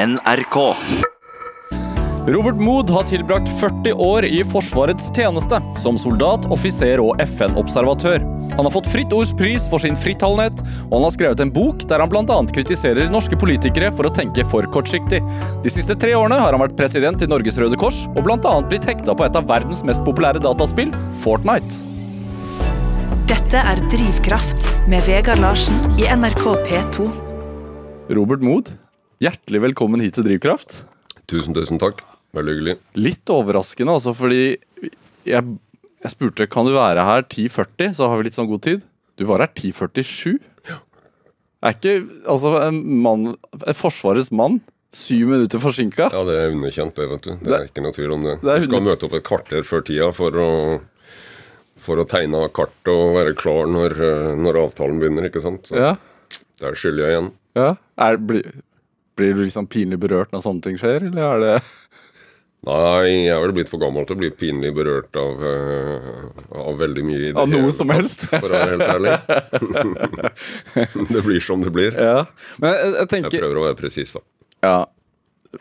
NRK. Robert Mood har tilbrakt 40 år i Forsvarets tjeneste, som soldat, offiser og FN-observatør. Han har fått Fritt Ords pris for sin frittalenhet, og han har skrevet en bok der han bl.a. kritiserer norske politikere for å tenke for kortsiktig. De siste tre årene har han vært president i Norges Røde Kors, og bl.a. blitt hekta på et av verdens mest populære dataspill, Fortnite. Dette er Drivkraft med Vegard Larsen i NRK P2. Robert Mood, hjertelig velkommen hit til Drivkraft. Tusen, tusen takk. Veldig hyggelig. Litt overraskende, altså, fordi jeg, jeg spurte kan du være her 10.40, så har vi litt sånn god tid. Du var her 10.47. Ja. Er ikke altså en mann, en Forsvarets mann, syv minutter forsinka? Ja, det er underkjent, det, vet du. Det er ikke noe tvil om det. Det Du skal møte opp et kvarter før tida for å, for å tegne av kart og være klar når, eh, når avtalen begynner, ikke sant. Så Ja. der skylder jeg igjen. ja. Er, blir, blir du liksom pinlig berørt når sånne ting skjer, eller er det Nei, jeg er vel blitt for gammel til å bli pinlig berørt av, uh, av veldig mye Av noe som tatt, helst. For å være helt ærlig. det blir som det blir. Ja. Men jeg, jeg Jeg prøver å være presis, da. Ja.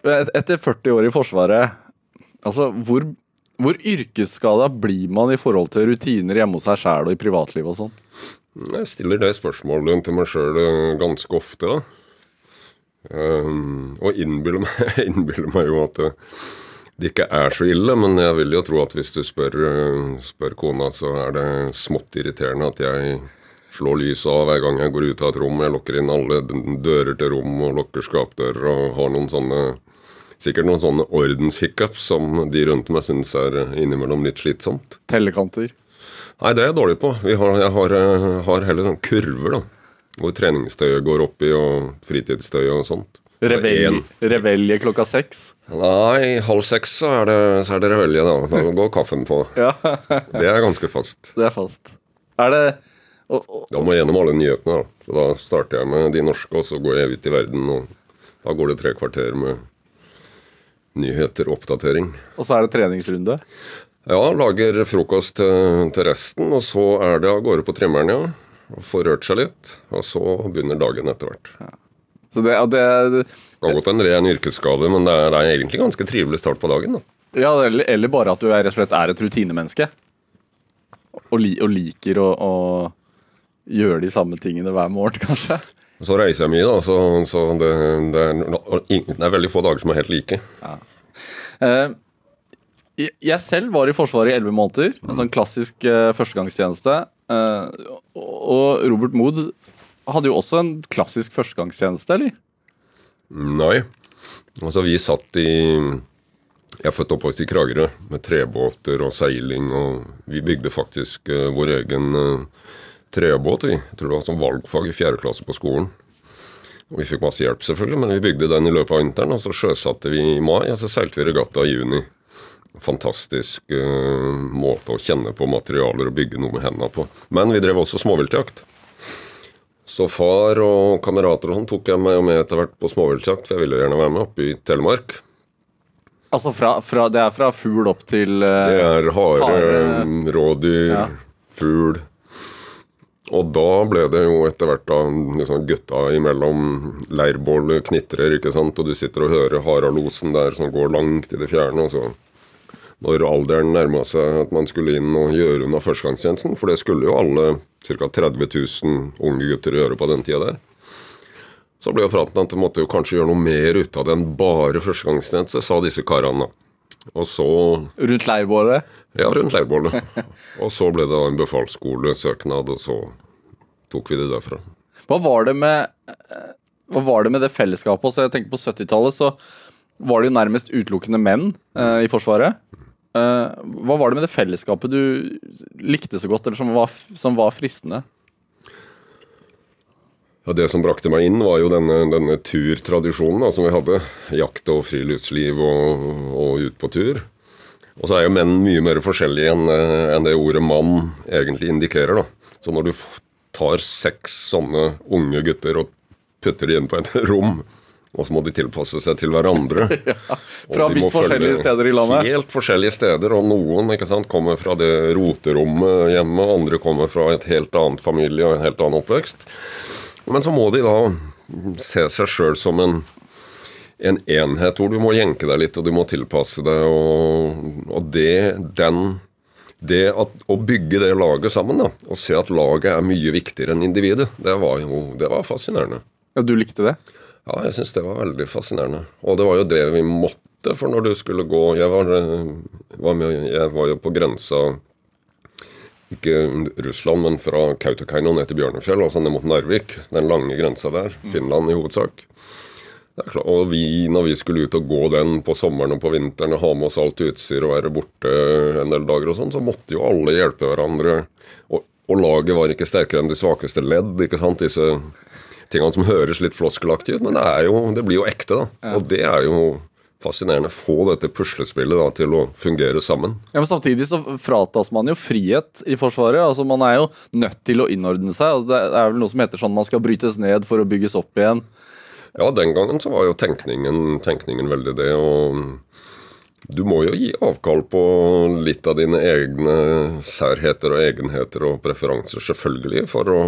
Et- Etter 40 år i Forsvaret, altså hvor, hvor yrkesskada blir man i forhold til rutiner hjemme hos seg sjæl og i privatlivet og sånn? Jeg stiller det spørsmålet til meg sjøl ganske ofte, da. Um, og innbiller meg, innbiller meg jo at det, det ikke er så ille, men jeg vil jo tro at hvis du spør, spør kona, så er det smått irriterende at jeg slår lyset av hver gang jeg går ut av et rom. Jeg lukker inn alle dører til rom og lukker skapdører og har noen sånne Sikkert noen sånne ordenshiccups som de rundt meg syns er innimellom litt slitsomt. Tellekanter. Nei, det er jeg dårlig på. Vi har, jeg har, eh, har heller sånn kurver, da. Hvor treningstøyet går opp i, og fritidsstøyet og sånt. Revelje, revelje klokka seks. Nei, halv seks så er det, så er det revelje, da. Da går kaffen på. Ja, Det er ganske fast. det er fast. Er det og, og, Da må jeg gjennom alle nyhetene, da. Så da starter jeg med de norske, og så går jeg ut i verden, og da går det tre kvarter med nyheter og oppdatering. og så er det treningsrunde? Ja, lager frokost til, til resten, og så er det av gårde på trimmeren, ja. Og får rørt seg litt, og så begynner dagen etter hvert. Så det, ja, det, Det har gått en ren yrkesskade, men det er, det er egentlig ganske trivelig start på dagen. da. ja, eller, eller bare at du er, rett og slett er et rutinemenneske. Og, li, og liker å, å gjøre de samme tingene hver morgen, kanskje. Så reiser jeg mye, da, så, så det, det, er, det er veldig få dager som er helt like. Eh, jeg- jeg selv var i Forsvaret i elleve måneder. En sånn klassisk eh, førstegangstjeneste. Eh, og Robert Mood hadde jo også en klassisk førstegangstjeneste, eller? Nei. Altså, vi satt i Jeg er født og oppvokst i Kragerø, med trebåter og seiling, og vi bygde faktisk uh, vår egen uh, trebåt, vi. Jeg tror det var som valgfag i fjerde klasse på skolen. Og Vi fikk masse hjelp, selvfølgelig, men vi bygde den i løpet av vinteren. Og så sjøsatte vi i mai, og så seilte vi regatta i juni. Fantastisk uh, måte å kjenne på materialer og bygge noe med hendene på. Men vi drev også småviltjakt. Så far og kamerater og sånn tok jeg meg med etter hvert på småviltjakt, for jeg ville gjerne være med oppe i Telemark. Altså fra, fra, det er fra fugl opp til uh, Det er hare, hare- rådyr, Ja. fugl. Og da ble det jo etter hvert da liksom gutta imellom leirbålet knitrer, ikke sant, og du sitter og hører haralosen der som går langt i det fjerne, og så når alderen nærma seg at man skulle inn og gjøre unna førstegangstjenesten, for det skulle jo alle ca. 30 000 unge gutter gjøre på den tida der, så ble jo praten at det måtte jo kanskje gjøre noe mer ut av det enn bare førstegangstjeneste, sa disse karene. Og så rundt leirbålet. ja, rundt leirbålet. Og så ble det da en befalsskolesøknad, og så tok vi det derfra. Hva var det med eh, Hva var det med det fellesskapet? Altså, jeg tenker På 70-tallet så var det jo nærmest utelukkende menn eh, i Forsvaret. Eh, hva var det med det fellesskapet du likte så godt, eller som var, som var fristende? Ja, Det som brakte meg inn, var jo denne, denne turtradisjonen da, som vi hadde. Jakt og friluftsliv og, og ut på tur. Og så er jo menn mye mer forskjellige enn en det ordet mann egentlig indikerer. da. Så når du tar seks sånne unge gutter og putter de inn på et rom, og så må de tilpasse seg til hverandre. ja, Fra vidt forskjellige steder i landet. Helt forskjellige steder, og noen sant, kommer fra det roterommet hjemme, andre kommer fra et helt annet familie og en helt annen oppvekst. Men så må de da se seg sjøl som en en enhet hvor du må jenke deg litt, og du må tilpasse deg, og, og det, den det at, Å bygge det laget sammen, da, og se at laget er mye viktigere enn individet, det var jo det var fascinerende. Ja, Du likte det? Ja, jeg syns det var veldig fascinerende. Og det var jo det vi måtte, for når du skulle gå Jeg var, var, med, jeg var jo på grensa ikke Russland, men fra Kautokeino ned til Bjørnefjell, altså ned mot Narvik. Den lange grensa der. Finland i hovedsak. Og vi, når vi skulle ut og gå den på sommeren og på vinteren og ha med oss alt utstyr og være borte en del dager og sånn, så måtte jo alle hjelpe hverandre. Og, og, laget var ikke sterkere enn de svakeste ledd. ikke sant, Disse tingene som høres litt floskelaktig ut, men det, jo, det blir jo ekte. da. Og det er jo fascinerende. Få dette puslespillet da, til å fungere sammen. Ja, men Samtidig så fratas man jo frihet i Forsvaret. altså Man er jo nødt til å innordne seg. Altså, det er vel noe som heter sånn man skal brytes ned for å bygges opp igjen. Ja, den gangen så var jo tenkningen, tenkningen veldig det. og du må jo gi avkall på litt av dine egne særheter og egenheter og preferanser, selvfølgelig, for å,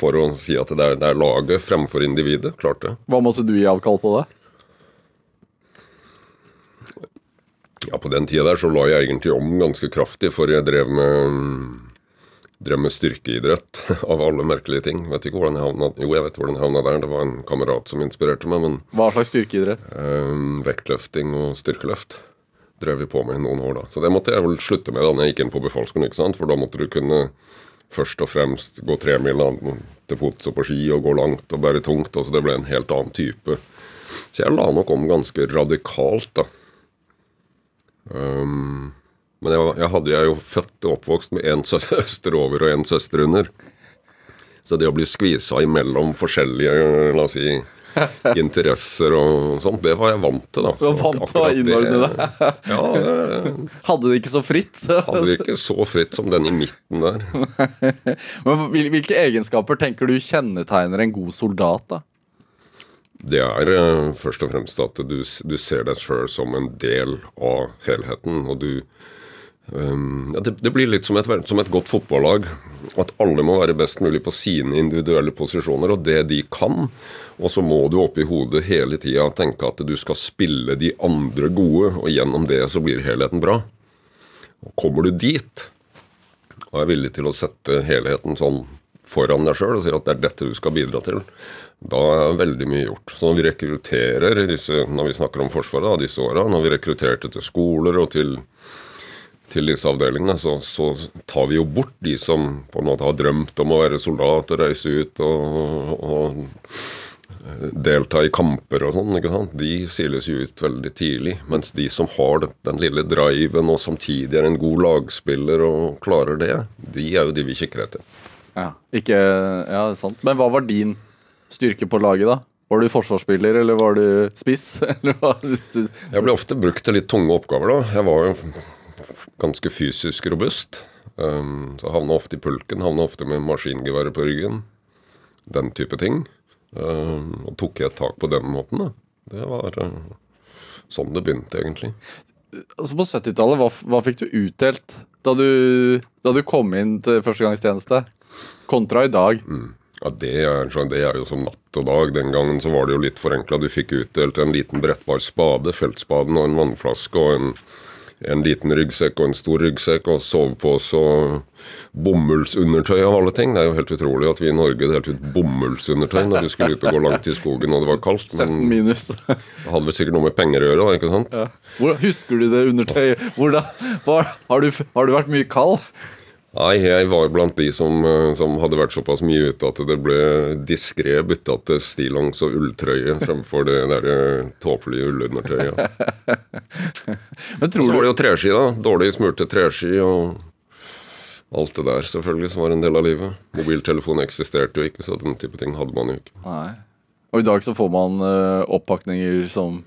for å si at det er, det er, laget fremfor individet. Klart det. Hva måtte du gi avkall på, da? Ja, På den tida der så la jeg egentlig om ganske kraftig, for jeg drev med drev med styrkeidrett, av alle merkelige ting. Vet ikke hvordan jeg havna Jo, jeg vet hvordan jeg havna der. Det var en kamerat som inspirerte meg. Men Hva slags styrkeidrett? Eh, vektløfting og styrkeløft drev vi på med i noen år da. Så det måtte jeg vel slutte med da når jeg gikk inn på befalsskolen, ikke sant. For da måtte du kunne først og fremst gå tremila til fots og på ski og gå langt og bære tungt. Og så det ble en helt annen type. Så jeg la nok om ganske radikalt, da. Um, men jeg, jeg hadde jeg jo født og oppvokst med én søster over og én søster under. Så det å bli skvisa imellom forskjellige la oss si, interesser og sånt, det var jeg vant til. da. Du var vant til å innordne deg? Ja, det, hadde det ikke så fritt? hadde det ikke så fritt som den i midten der. Men Hvilke egenskaper tenker du kjennetegner en god soldat? da? Det er uh, først og fremst at du, du ser deg sjøl som en del av helheten. og du Um, ja, det, det, blir litt som et, som et, godt fotballag. At alle må være best mulig på sine individuelle posisjoner og det de kan. Og så må du oppi hodet hele tida tenke at du skal spille de andre gode, og gjennom det så blir helheten bra. Og kommer du dit, og er villig til å sette helheten sånn foran deg sjøl og sier at det er dette du skal bidra til, da er veldig mye gjort. Så når vi rekrutterer disse, når vi snakker om Forsvaret da, disse åra, når vi rekrutterte til skoler og til til disse avdelingene, så, så, tar vi jo bort de som på en måte har drømt om å være soldat og reise ut og, og delta i kamper og sånn. ikke sant? De siles jo ut veldig tidlig. Mens de som har den lille driven og samtidig er en god lagspiller og klarer det, de er jo de vi kikker etter. Ja, ikke, ja, sant. Men hva var din styrke på laget, da? Var du forsvarsspiller, eller var du spiss? jeg ble ofte brukt til litt tunge oppgaver, da. Jeg var jo ganske fysisk robust. Um, så havna ofte i pulken, havna ofte med maskingeværet på ryggen. Den type ting. Um, og tok jeg tak på den måten, da. Det var uh, sånn det begynte, egentlig. Altså På 70-tallet, hva, hva, fikk du utdelt da du, da du kom inn til førstegangstjeneste, kontra i dag? Mm. Ja, det er, det er, jo som natt og dag. Den gangen så var det jo litt forenkla. Du fikk utdelt en liten brettbar spade, feltspaden og en vannflaske og en en liten ryggsekk og en stor ryggsekk og sovepose og bomullsundertøy av alle ting. Det er jo helt utrolig at vi i Norge delte ut bomullsundertøy når vi skulle ut og gå langt i skogen og det var kaldt. Men minus. det hadde vel sikkert noe med penger å gjøre, da, ikke sant? Ja. Hvordan, husker du det undertøyet? Hvordan, har, du, har du vært mye kald? Nei, jeg var blant de som, eh, som, hadde vært såpass mye ute at det ble diskré bytta til stillongs og ulltrøye fremfor det der eh, tåpelige ullundertøyet. Men tror så var det jo treski, da. Dårlig smurte treski og alt det der selvfølgelig som var en del av livet. Mobiltelefon eksisterte jo ikke, så den type ting hadde man jo ikke. Nei. Og i dag så får man uh, oppakninger som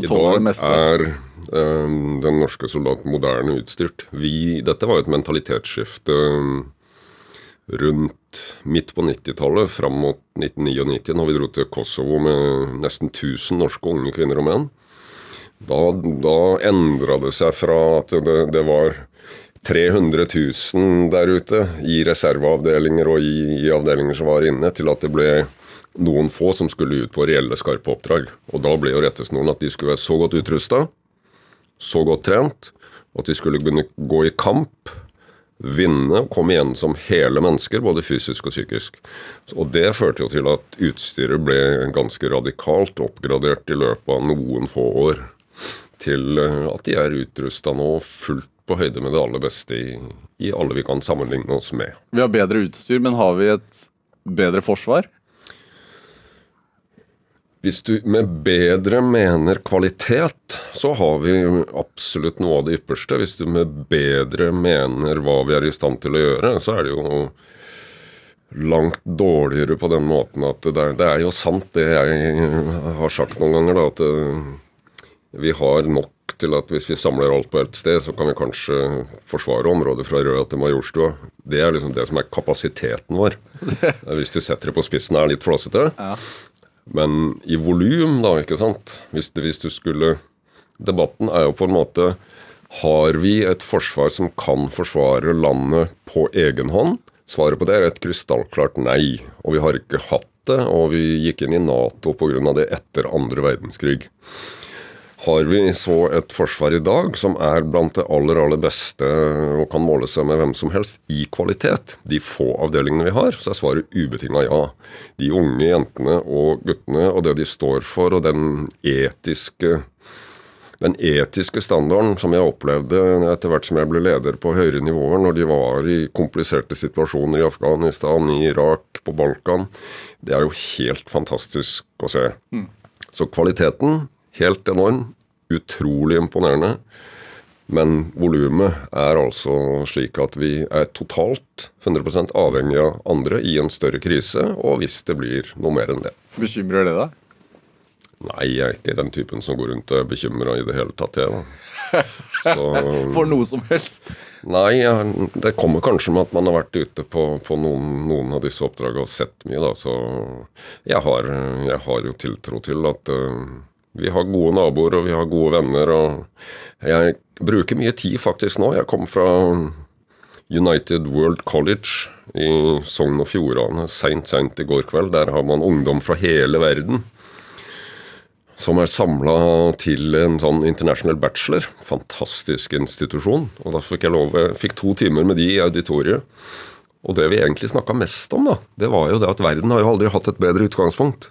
i dag er um, den norske soldaten moderne utstyrt. Vi, dette var et mentalitetsskifte um, rundt midt på 90-tallet, fram mot 1999, når vi dro til Kosovo med nesten 1000 norske unge kvinner og menn. Da, da endra det seg fra at det, det, var 300 000 der ute i reserveavdelinger og i, i avdelinger som var inne, til at det ble noen få som skulle ut på reelle, skarpe oppdrag. Og da ble jo rettesnoren at de skulle være så godt utrusta, så godt trent, at de skulle kunne gå i kamp, vinne og komme igjen som hele mennesker, både fysisk og psykisk. Og det førte jo til at utstyret ble ganske radikalt oppgradert i løpet av noen få år. Til eh, at de er utrusta nå fullt på høyde med det aller beste i, i alle vi kan sammenligne oss med. Vi har bedre utstyr, men har vi et bedre forsvar? Hvis du med bedre mener kvalitet, så har vi absolutt noe av det ypperste. Hvis du med bedre mener hva vi er i stand til å gjøre, så er det jo langt dårligere på den måten at det er, det er jo sant det jeg har sagt noen ganger, da, at eh, vi har nok til at hvis vi samler alt på ett sted, så kan vi kanskje forsvare området fra Røa til Majorstua. Det er liksom det som er kapasiteten vår. Hvis du setter det på spissen er litt flåsete. Ja. Men i volum, da, ikke sant. Hvis, det, hvis du skulle Debatten er jo på en måte Har vi et forsvar som kan forsvare landet på egen hånd? Svaret på det er et krystallklart nei. Og vi har ikke hatt det, og vi gikk inn i Nato pga. det etter andre verdenskrig har vi så et forsvar i dag som er blant det aller, aller beste og kan måle seg med hvem som helst i kvalitet. De få avdelingene vi har, så er svaret ubetinga ja. De unge jentene og guttene og det de står for, og den etiske den etiske standarden som jeg opplevde etter hvert som jeg ble leder på høyere nivåer, når de var i kompliserte situasjoner i Afghanistan, i Irak, på Balkan, det er jo helt fantastisk å se. Mm. Så kvaliteten Helt enorm. Utrolig imponerende. Men volumet er altså slik at vi er totalt 100 avhengig av andre i en større krise, og hvis det blir noe mer enn det. Bekymrer det deg? Nei, jeg er ikke den typen som går rundt og er bekymra i det hele tatt, jeg. da. Så, For noe som helst? Nei, det kommer kanskje med at man har vært ute på, på noen, noen, av disse oppdragene og sett mye, da. Så jeg har, jeg har jo tiltro til at uh, vi har gode naboer, og vi har gode venner. og Jeg bruker mye tid faktisk nå. Jeg kom fra United World College i Sogn og Fjordane seint, seint i går kveld. Der har man ungdom fra hele verden som er samla til en sånn international bachelor. Fantastisk institusjon. Og da fikk jeg lov, fikk to timer med de i auditoriet. Og det vi egentlig snakka mest om, da, det var jo det at verden har jo aldri hatt et bedre utgangspunkt.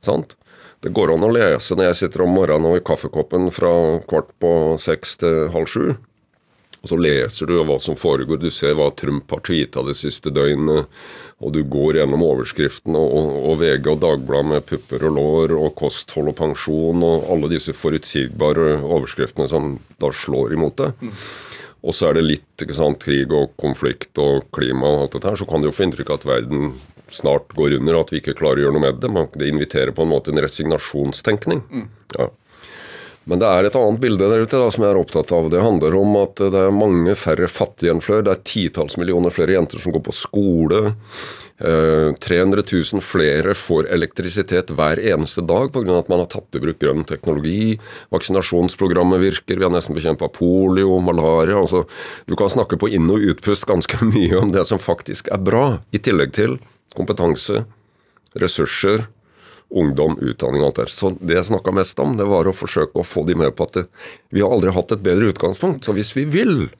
Sant? Det går an å lese når jeg sitter om morgenen og i kaffekoppen fra kvart på seks til halv sju. Og så leser du hva som foregår. Du ser hva Trump har tweeta det siste døgnet. Og du går gjennom overskriftene og, og VG og Dagbladet med pupper og lår og kosthold og pensjon og alle disse forutsigbare overskriftene som da slår imot det. Mm. Og så er det litt ikke sant, krig og konflikt og klima og alt dette her, så kan du jo få inntrykk av at verden snart går under, og at vi ikke klarer å gjøre noe med det. Man, det inviterer på en måte en resignasjonstenkning. Mm. Ja. Men det er et annet bilde der ute da, som jeg er opptatt av. Det handler om at det er mange færre fattige enn før. Det er titalls millioner flere jenter som går på skole. 300 eh, 000 flere får elektrisitet hver eneste dag pga. at man har tatt i bruk grønn teknologi. Vaksinasjonsprogrammet virker. Vi har nesten bekjempa polio, malaria. Altså, du kan snakke på inn- og utpust ganske mye om det som faktisk er bra, i tillegg til kompetanse, ressurser, ungdom, utdanning og alt det Så det jeg snakka mest om, det var å forsøke å få de med på at det, vi har aldri hatt et bedre utgangspunkt. Så hvis vi vil,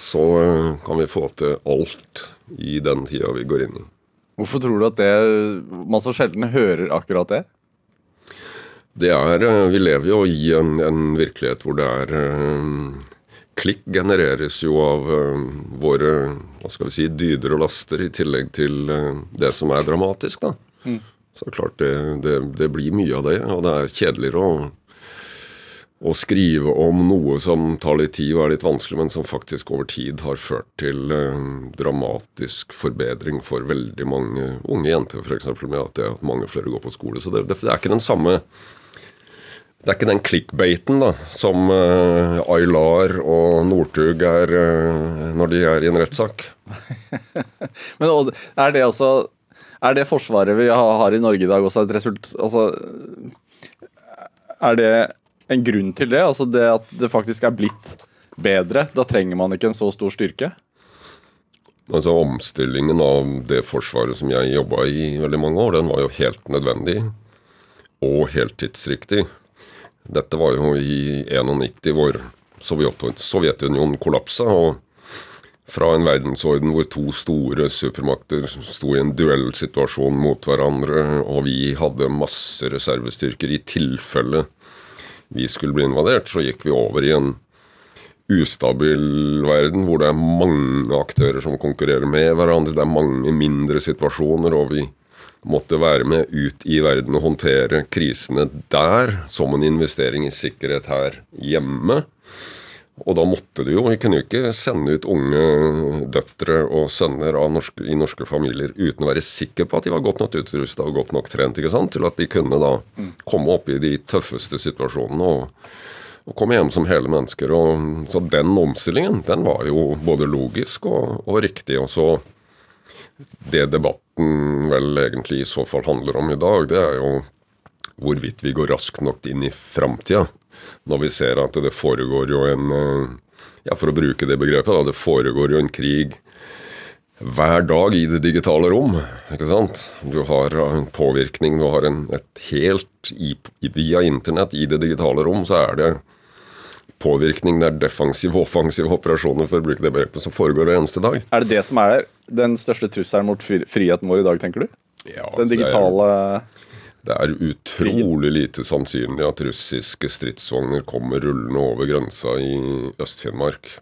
så eh, kan vi få til alt i den tida vi går inn i. Hvorfor tror du at det man så sjelden hører akkurat det? Det er eh, Vi lever jo i en, en virkelighet hvor det er eh, klikk genereres jo av uh, våre hva skal vi si, dyder og laster, i tillegg til uh, det som er dramatisk. da. Mm. Så klart det, det, det, blir mye av det, og det er kjedeligere å, å, skrive om noe som tar litt tid og er litt vanskelig, men som faktisk over tid har ført til uh, dramatisk forbedring for veldig mange unge jenter, f.eks. med at, det, at mange flere går på skole. Så det, det er ikke den samme det er ikke den clickbaiten da, som uh, Aylar og Northug er uh, når de er i en rettssak. Men er det altså Er det forsvaret vi har i Norge i dag også et resultat altså, Er det en grunn til det? Altså det at det faktisk er blitt bedre? Da trenger man ikke en så stor styrke? Altså Omstillingen av det forsvaret som jeg jobba i veldig mange år, den var jo helt nødvendig og helt tidsriktig. Dette var jo i 91 hvor Sovjetunionen kollapsa. og fra en verdensorden hvor to store supermakter sto i en duellsituasjon mot hverandre, og vi hadde masse reservestyrker i tilfelle vi skulle bli invadert, så gikk vi over i en ustabil verden hvor det er mange aktører som konkurrerer med hverandre. Det er mange mindre situasjoner, og vi måtte være med ut i verden og håndtere krisene der som en investering i sikkerhet her hjemme. Og da måtte du jo Vi kunne jo ikke sende ut unge døtre og sønner norske, i norske familier uten å være sikker på at de var godt nok utrusta og godt nok trent ikke sant? til at de kunne da komme opp i de tøffeste situasjonene. og og komme hjem som hele mennesker. Og, så den omstillingen, den var jo både logisk og, og riktig. Og så Det debatten vel egentlig i så fall handler om i dag, det er jo hvorvidt vi går raskt nok inn i framtida. Når vi ser at det foregår jo en Ja, for å bruke det begrepet, da, det foregår jo en krig hver dag i det digitale rom. ikke sant? Du har en påvirkning, du har en, et helt Via internett i det digitale rom så er det påvirkning, det er defensive og offensive operasjoner for å bruke det begrepet, som foregår hver eneste dag. Er det det som er den største trusselen mot friheten vår i dag, tenker du? Ja, den digitale det er, er utrolig lite sannsynlig at russiske stridsvogner kommer rullende over grensa i Øst-Finnmark.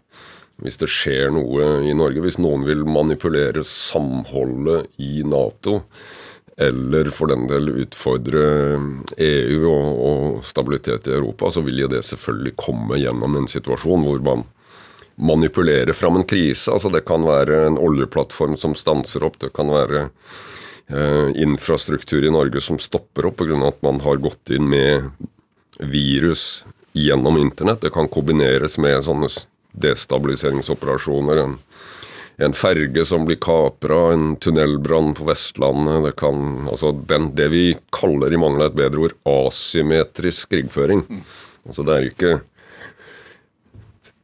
Hvis det skjer noe i Norge, hvis noen vil manipulere samholdet i Nato, eller for den del utfordre EU og, og, stabilitet i Europa, så vil jo det selvfølgelig komme gjennom en situasjon hvor man manipulerer fram en krise. Altså Det kan være en oljeplattform som stanser opp, det kan være eh, infrastruktur i Norge som stopper opp pga. at man har gått inn med virus gjennom internett. Det kan kombineres med sånne destabiliseringsoperasjoner. en en ferge som blir kapra, en tunnelbrann på Vestlandet Det kan Altså den, det vi kaller, i mangel av et bedre ord, asymmetrisk krigføring. Altså det er ikke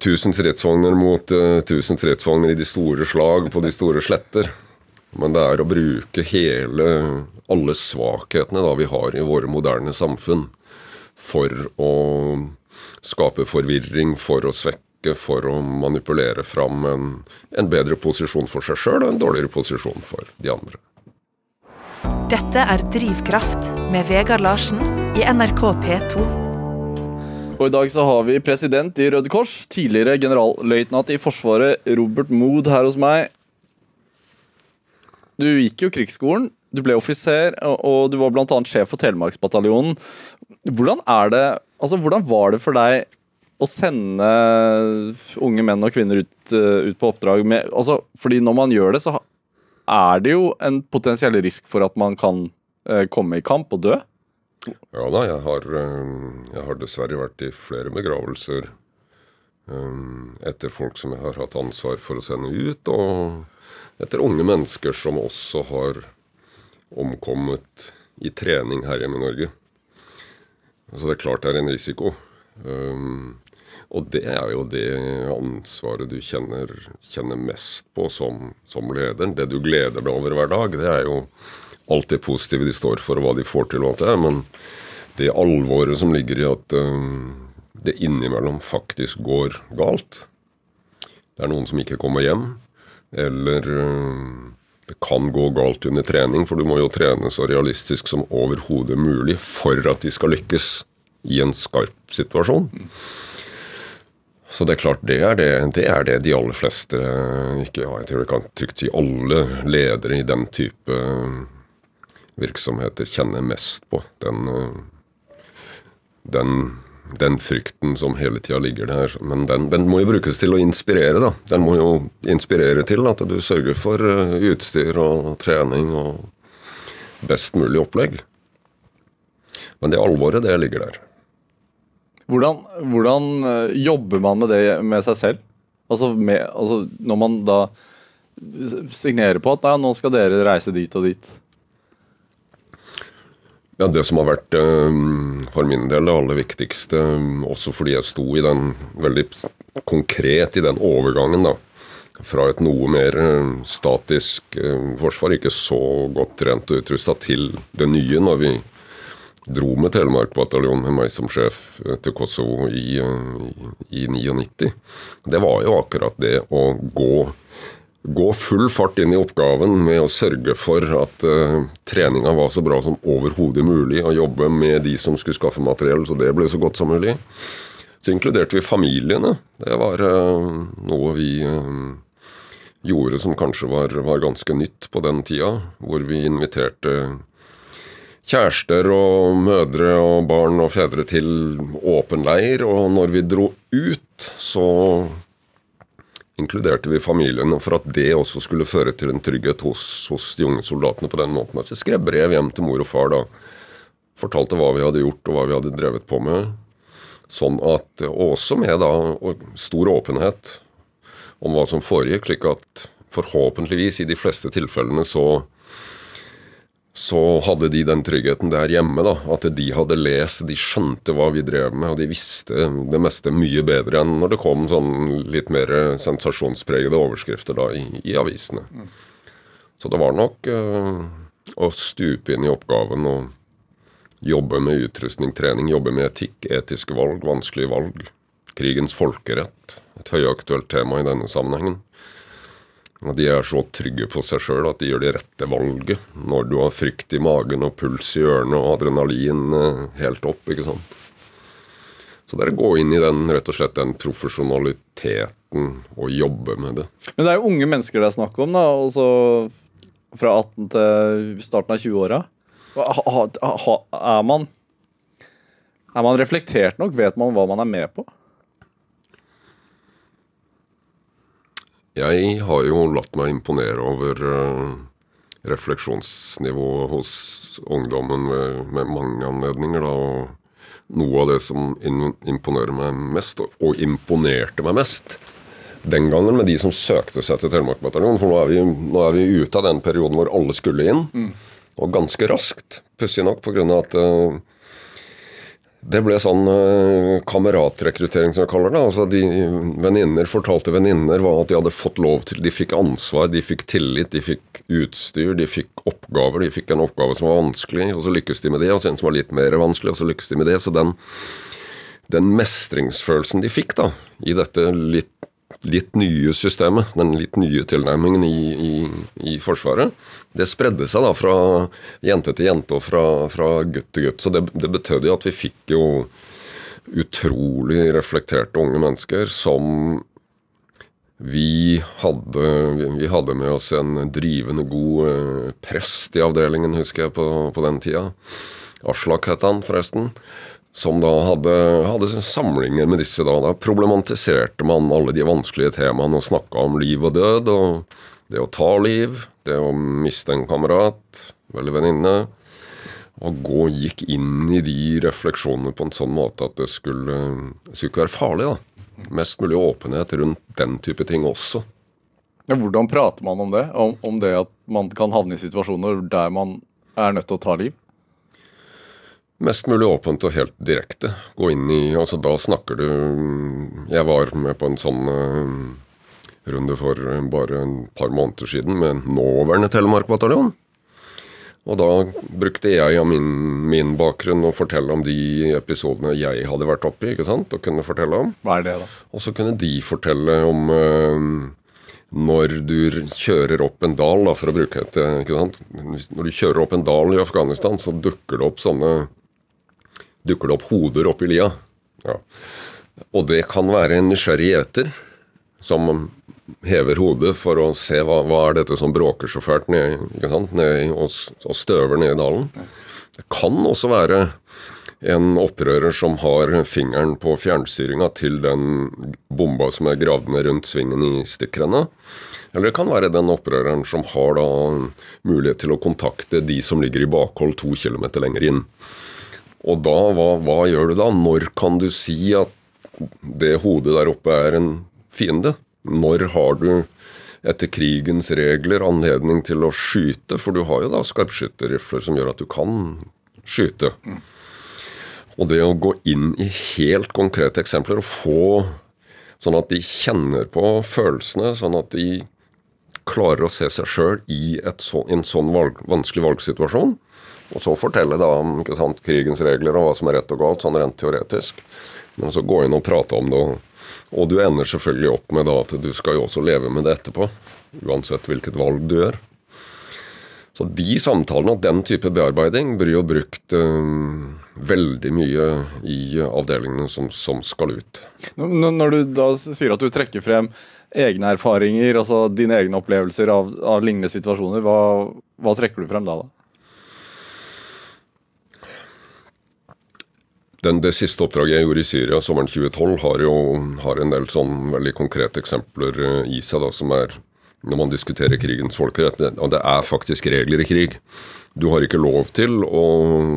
tusen stridsvogner mot uh, tusen stridsvogner i de store slag på de store sletter. Men det er å bruke hele alle svakhetene da vi har i våre moderne samfunn for å skape forvirring, for å svekke bruke for å manipulere fram en, en bedre posisjon for seg sjøl og en dårligere posisjon for de andre. Dette er Drivkraft med Vegard Larsen i NRK P2. Og I dag så har vi president i Røde Kors, tidligere generalløytnant i Forsvaret, Robert Mood, her hos meg. Du gikk jo krigsskolen, du ble offiser, og du var bl.a. sjef for Telemarksbataljonen. Hvordan er det, altså hvordan var det for deg å sende unge menn og kvinner ut, uh, ut på oppdrag med altså, Fordi når man gjør det, så er det jo en potensiell risk for at man kan uh, komme i kamp og dø. Ja da, jeg har, uh, jeg har dessverre vært i flere begravelser etter folk som jeg har hatt ansvar for å sende ut, og etter unge mennesker som også har omkommet i trening her hjemme i Norge. Altså det er klart det er en risiko. Um, og det er jo det ansvaret du kjenner, kjenner mest på som, som leder. Det du gleder deg over hver dag, det er jo alt det positive de står for, og hva de får til. og alt det, Men det alvoret som ligger i at um, det innimellom faktisk går galt Det er noen som ikke kommer hjem, eller um, det kan gå galt under trening, for du må jo trene så realistisk som overhodet mulig for at de skal lykkes i en skarp situasjon. Så det er klart, det er det, det er det, de aller fleste ikke, ja, Jeg tror jeg kan trygt si alle ledere i den type virksomheter kjenner mest på. Den, den, den frykten som hele tida ligger der. Men den, den, må jo brukes til å inspirere, da. Den må jo inspirere til at du sørger for eh, utstyr og trening og best mulig opplegg. Men det alvoret, det ligger der. Hvordan, hvordan, eh, jobber man med det med seg selv? Altså, med, altså når man da signerer på at ja, nå skal dere reise dit og dit. Ja, Det som har vært um, for min del det aller viktigste, um, også fordi jeg sto i den veldig konkret i den overgangen da, fra et noe mer eh, statisk eh, forsvar, ikke så godt trent og utrusta, til det nye når vi dro med Telemark-bataljonen med meg som sjef til Kosovo i, i, i 99. Det var jo akkurat det å gå gå full fart inn i oppgaven med å sørge for at uh, treninga var så bra som overhodet mulig, og jobbe med de som skulle skaffe materiell, så det ble så godt som mulig. Så inkluderte vi familiene. Det var uh, noe vi uh, gjorde som kanskje var, var, ganske nytt på den tida, hvor vi inviterte kjærester og mødre og barn og fedre til åpen leir, og når vi dro ut, så inkluderte vi familiene for at det også skulle føre til en trygghet hos, hos de unge soldatene på den måten. At jeg skrev brev hjem til mor og far da. Fortalte hva vi hadde gjort og hva vi hadde drevet på med. Sånn at, Også med da stor åpenhet om hva som foregikk, slik at forhåpentligvis i de fleste tilfellene så så hadde de den tryggheten der hjemme. da, At de hadde lest, de skjønte hva vi drev med, og de visste det meste mye bedre enn når det kom sånn litt mer sensasjonspregede overskrifter da i, i avisene. Så det var nok øh, å stupe inn i oppgaven og jobbe med utrustning, trening, jobbe med etikk, etiske valg, vanskelige valg. Krigens folkerett, et høyaktuelt tema i denne sammenhengen. Og de er så trygge på seg sjøl at de gjør det rette valget når du har frykt i magen og puls i ørene og adrenalin eh, helt opp. ikke sant? Så det er å gå inn i den rett og slett den profesjonaliteten og jobbe med det. Men det er jo unge mennesker det er snakk om, da. Altså fra 18 til starten av 20-åra. Er man Er man reflektert nok? Vet man hva man er med på? Jeg har jo latt meg imponere over uh, refleksjonsnivået hos ungdommen med, med, mange anledninger. da, og Noe av det som imponerer meg mest, og imponerte meg mest den gangen med de som søkte seg til Telemark-bataljonen, for nå er, vi, nå er, vi, ute av den perioden hvor alle skulle inn, mm. og ganske raskt, pussig nok, pga. at uh, det ble sånn uh, kameratrekruttering, som jeg kaller det. Altså de Venninner fortalte venninner at de hadde fått lov til De fikk ansvar, de fikk tillit, de fikk utstyr, de fikk oppgaver. De fikk en oppgave som var vanskelig, og så lykkes de med det. Og så en som var litt mer vanskelig, og så lykkes de med det. Så den, den mestringsfølelsen de fikk da, i dette litt litt nye systemet, den litt nye tilnærmingen i, i, i, Forsvaret, det spredde seg da fra jente til jente og fra, fra gutt til gutt. Så det, det betød jo at vi fikk jo utrolig reflekterte unge mennesker som vi hadde, vi hadde med oss en drivende god eh, prest i avdelingen, husker jeg, på, på den tida. Aslak het han, forresten som da hadde, hadde, samlinger med disse. Da. da problematiserte man alle de vanskelige temaene og snakka om liv og død. og Det å ta liv, det å miste en kamerat eller venninne. Og gå gikk inn i de refleksjonene på en sånn måte at det skulle, det skulle ikke være farlig. da. Mest mulig åpenhet rundt den type ting også. Ja, hvordan prater man om det? Om, om det at man kan havne i situasjoner der man er nødt til å ta liv? Mest mulig åpent og helt direkte. Gå inn i Altså, da snakker du Jeg var med på en sånn uh, runde for bare en par måneder siden med nåværende Telemark-bataljon. Og da brukte jeg av min, min, bakgrunn å fortelle om de episodene jeg hadde vært oppi. ikke sant? Og kunne fortelle om. Hva er det da? Og så kunne de fortelle om uh, når du kjører opp en dal, da, for å bruke et ikke sant? Når du kjører opp en dal i Afghanistan, så dukker det opp sånne dukker det opp hoder oppi lia. Ja. Og det kan være en nysgjerrig gjeter som hever hodet for å se hva, hva er dette som bråker så fælt ned, ned og, og, støver nede i dalen. Det kan også være en opprører som har fingeren på fjernstyringa til den bomba som er gravd ned rundt svingen i stikkrenna. Eller det kan være den opprøreren som har mulighet til å kontakte de som ligger i bakhold to kilometer lenger inn. Og da, hva, hva, gjør du da? Når kan du si at det hodet der oppe er en fiende? Når har du etter krigens regler anledning til å skyte? For du har jo da skarpskytterrifler som gjør at du kan skyte. Og det å gå inn i helt konkrete eksempler og få Sånn at de kjenner på følelsene, sånn at de klarer å se seg sjøl i så, en sånn valg, vanskelig valgsituasjon. Og så fortelle da om sant, krigens regler og hva som er rett og galt, sånn rent teoretisk. Men så gå inn og prate om det. Og du ender selvfølgelig opp med da at du skal jo også leve med det etterpå. Uansett hvilket valg du gjør. Så de samtalene og den type bearbeiding blir jo brukt um, veldig mye i avdelingene som, som, skal ut. Når du da sier at du trekker frem egne erfaringer, altså dine egne opplevelser av, av lignende situasjoner, hva, hva, trekker du frem da? da? Den, det siste oppdraget jeg gjorde i Syria sommeren 2012, har jo har en del sånn veldig konkrete eksempler eh, i seg da, som er når man diskuterer krigens folkerett. Og det er faktisk regler i krig. Du har ikke lov til å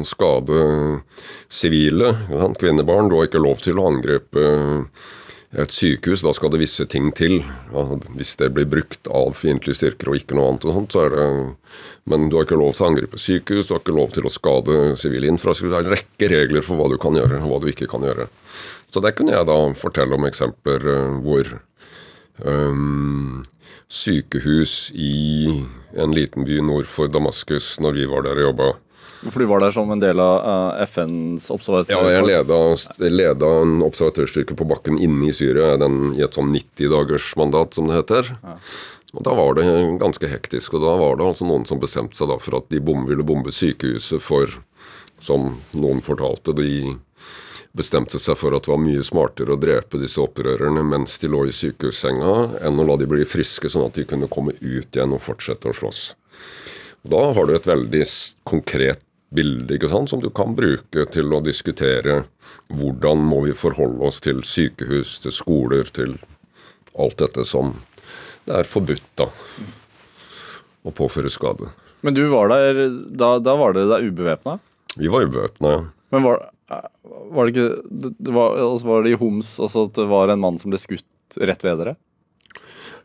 skade sivile, kvinnebarn. Du har ikke lov til å angripe et sykehus, da skal det visse ting til. hvis det blir brukt av fiendtlige styrker og ikke noe annet, og sånt, så er det Men du har ikke lov til å angripe sykehus, du har ikke lov til å skade sivil infrastruktur. Det er en rekke regler for hva du kan gjøre, og hva du ikke kan gjøre. Så det kunne jeg da fortelle om eksempler eh, hvor um, sykehus i en liten by nord for Damaskus når vi var der og jobba for du var der som en del av uh, FNs observatørstyrke. Ja, jeg leda, leda, en observatørstyrke på bakken inne i Syria den, i et sånn 90-dagersmandat, som det heter. Ja. Og Da var det ganske hektisk. og Da var det altså noen som bestemte seg for at de bom, ville bombe sykehuset for, som noen fortalte, de bestemte seg for at det var mye smartere å drepe disse opprørerne mens de lå i sykehussenga, enn å la de bli friske, sånn at de kunne komme ut igjen og fortsette å slåss. Da har du et veldig konkret bilde ikke sant, som du kan bruke til å diskutere hvordan må vi forholde oss til sykehus, til skoler, til alt dette som det er forbudt da, å påføre skade. Men du var der, da, da var dere der ubevæpna? Vi var ubevæpna, ja. Men var, var, det ikke det var, altså var det i Homs også at det var en mann som ble skutt rett ved dere?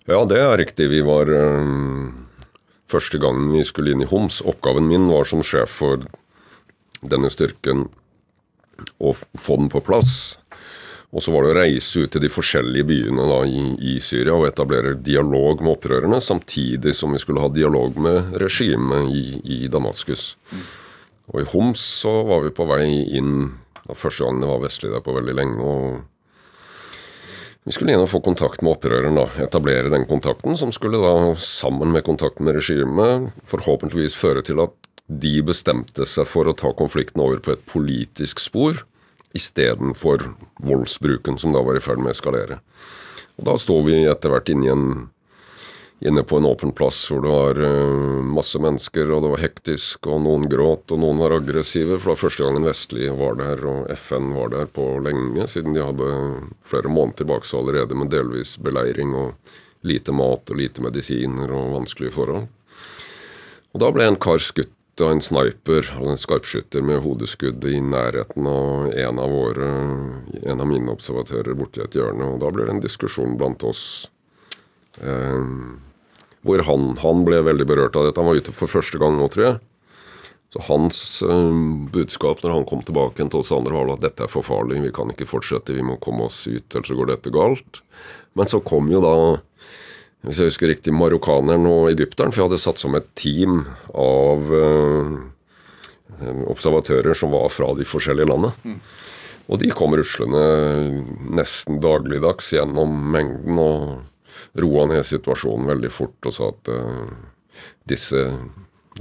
Ja, det er riktig. Vi var um, første gangen vi skulle inn i Homs. Oppgaven min var som sjef for denne styrken å få den på plass. Og så var det å reise ut til de forskjellige byene da, i, i, Syria og etablere dialog med opprørerne, samtidig som vi skulle ha dialog med regimet i, i, Damaskus. Og i Homs så var vi på vei inn da Første gangen det var vestlig der på veldig lenge. og Vi skulle igjen få kontakt med opprøreren, etablere den kontakten, som skulle da, sammen med kontakten med regimet, forhåpentligvis føre til at de bestemte seg for å ta konflikten over på et politisk spor istedenfor voldsbruken som da var i ferd med å eskalere. Og Da står vi etter hvert inne, en, inne på en åpen plass hvor det var uh, masse mennesker, og det var hektisk, og noen gråt, og noen var aggressive. For det var første gangen vestlige var der, og FN var der på lenge, siden de hadde flere måneder tilbake så allerede med delvis beleiring og lite mat og lite medisiner og vanskelige forhold. Og Da ble en kar skutt av en sniper, og en skarpskytter med hodeskudd i nærheten av en av våre, en av mine observatører borti et hjørne. Og da ble det en diskusjon blant oss eh, hvor han, han, ble veldig berørt av dette. Han var ute for første gang nå, tror jeg. Så hans eh, budskap når han kom tilbake til oss andre, var at dette er for farlig, vi kan ikke fortsette, vi må komme oss ut, ellers så går dette galt. Men så kom jo da hvis jeg husker riktig, marokkaneren og egypteren. For jeg hadde satt som et team av uh, observatører som var fra de forskjellige landene. Mm. Og de kom ruslende nesten dagligdags gjennom mengden og roa ned situasjonen veldig fort og sa at uh, disse,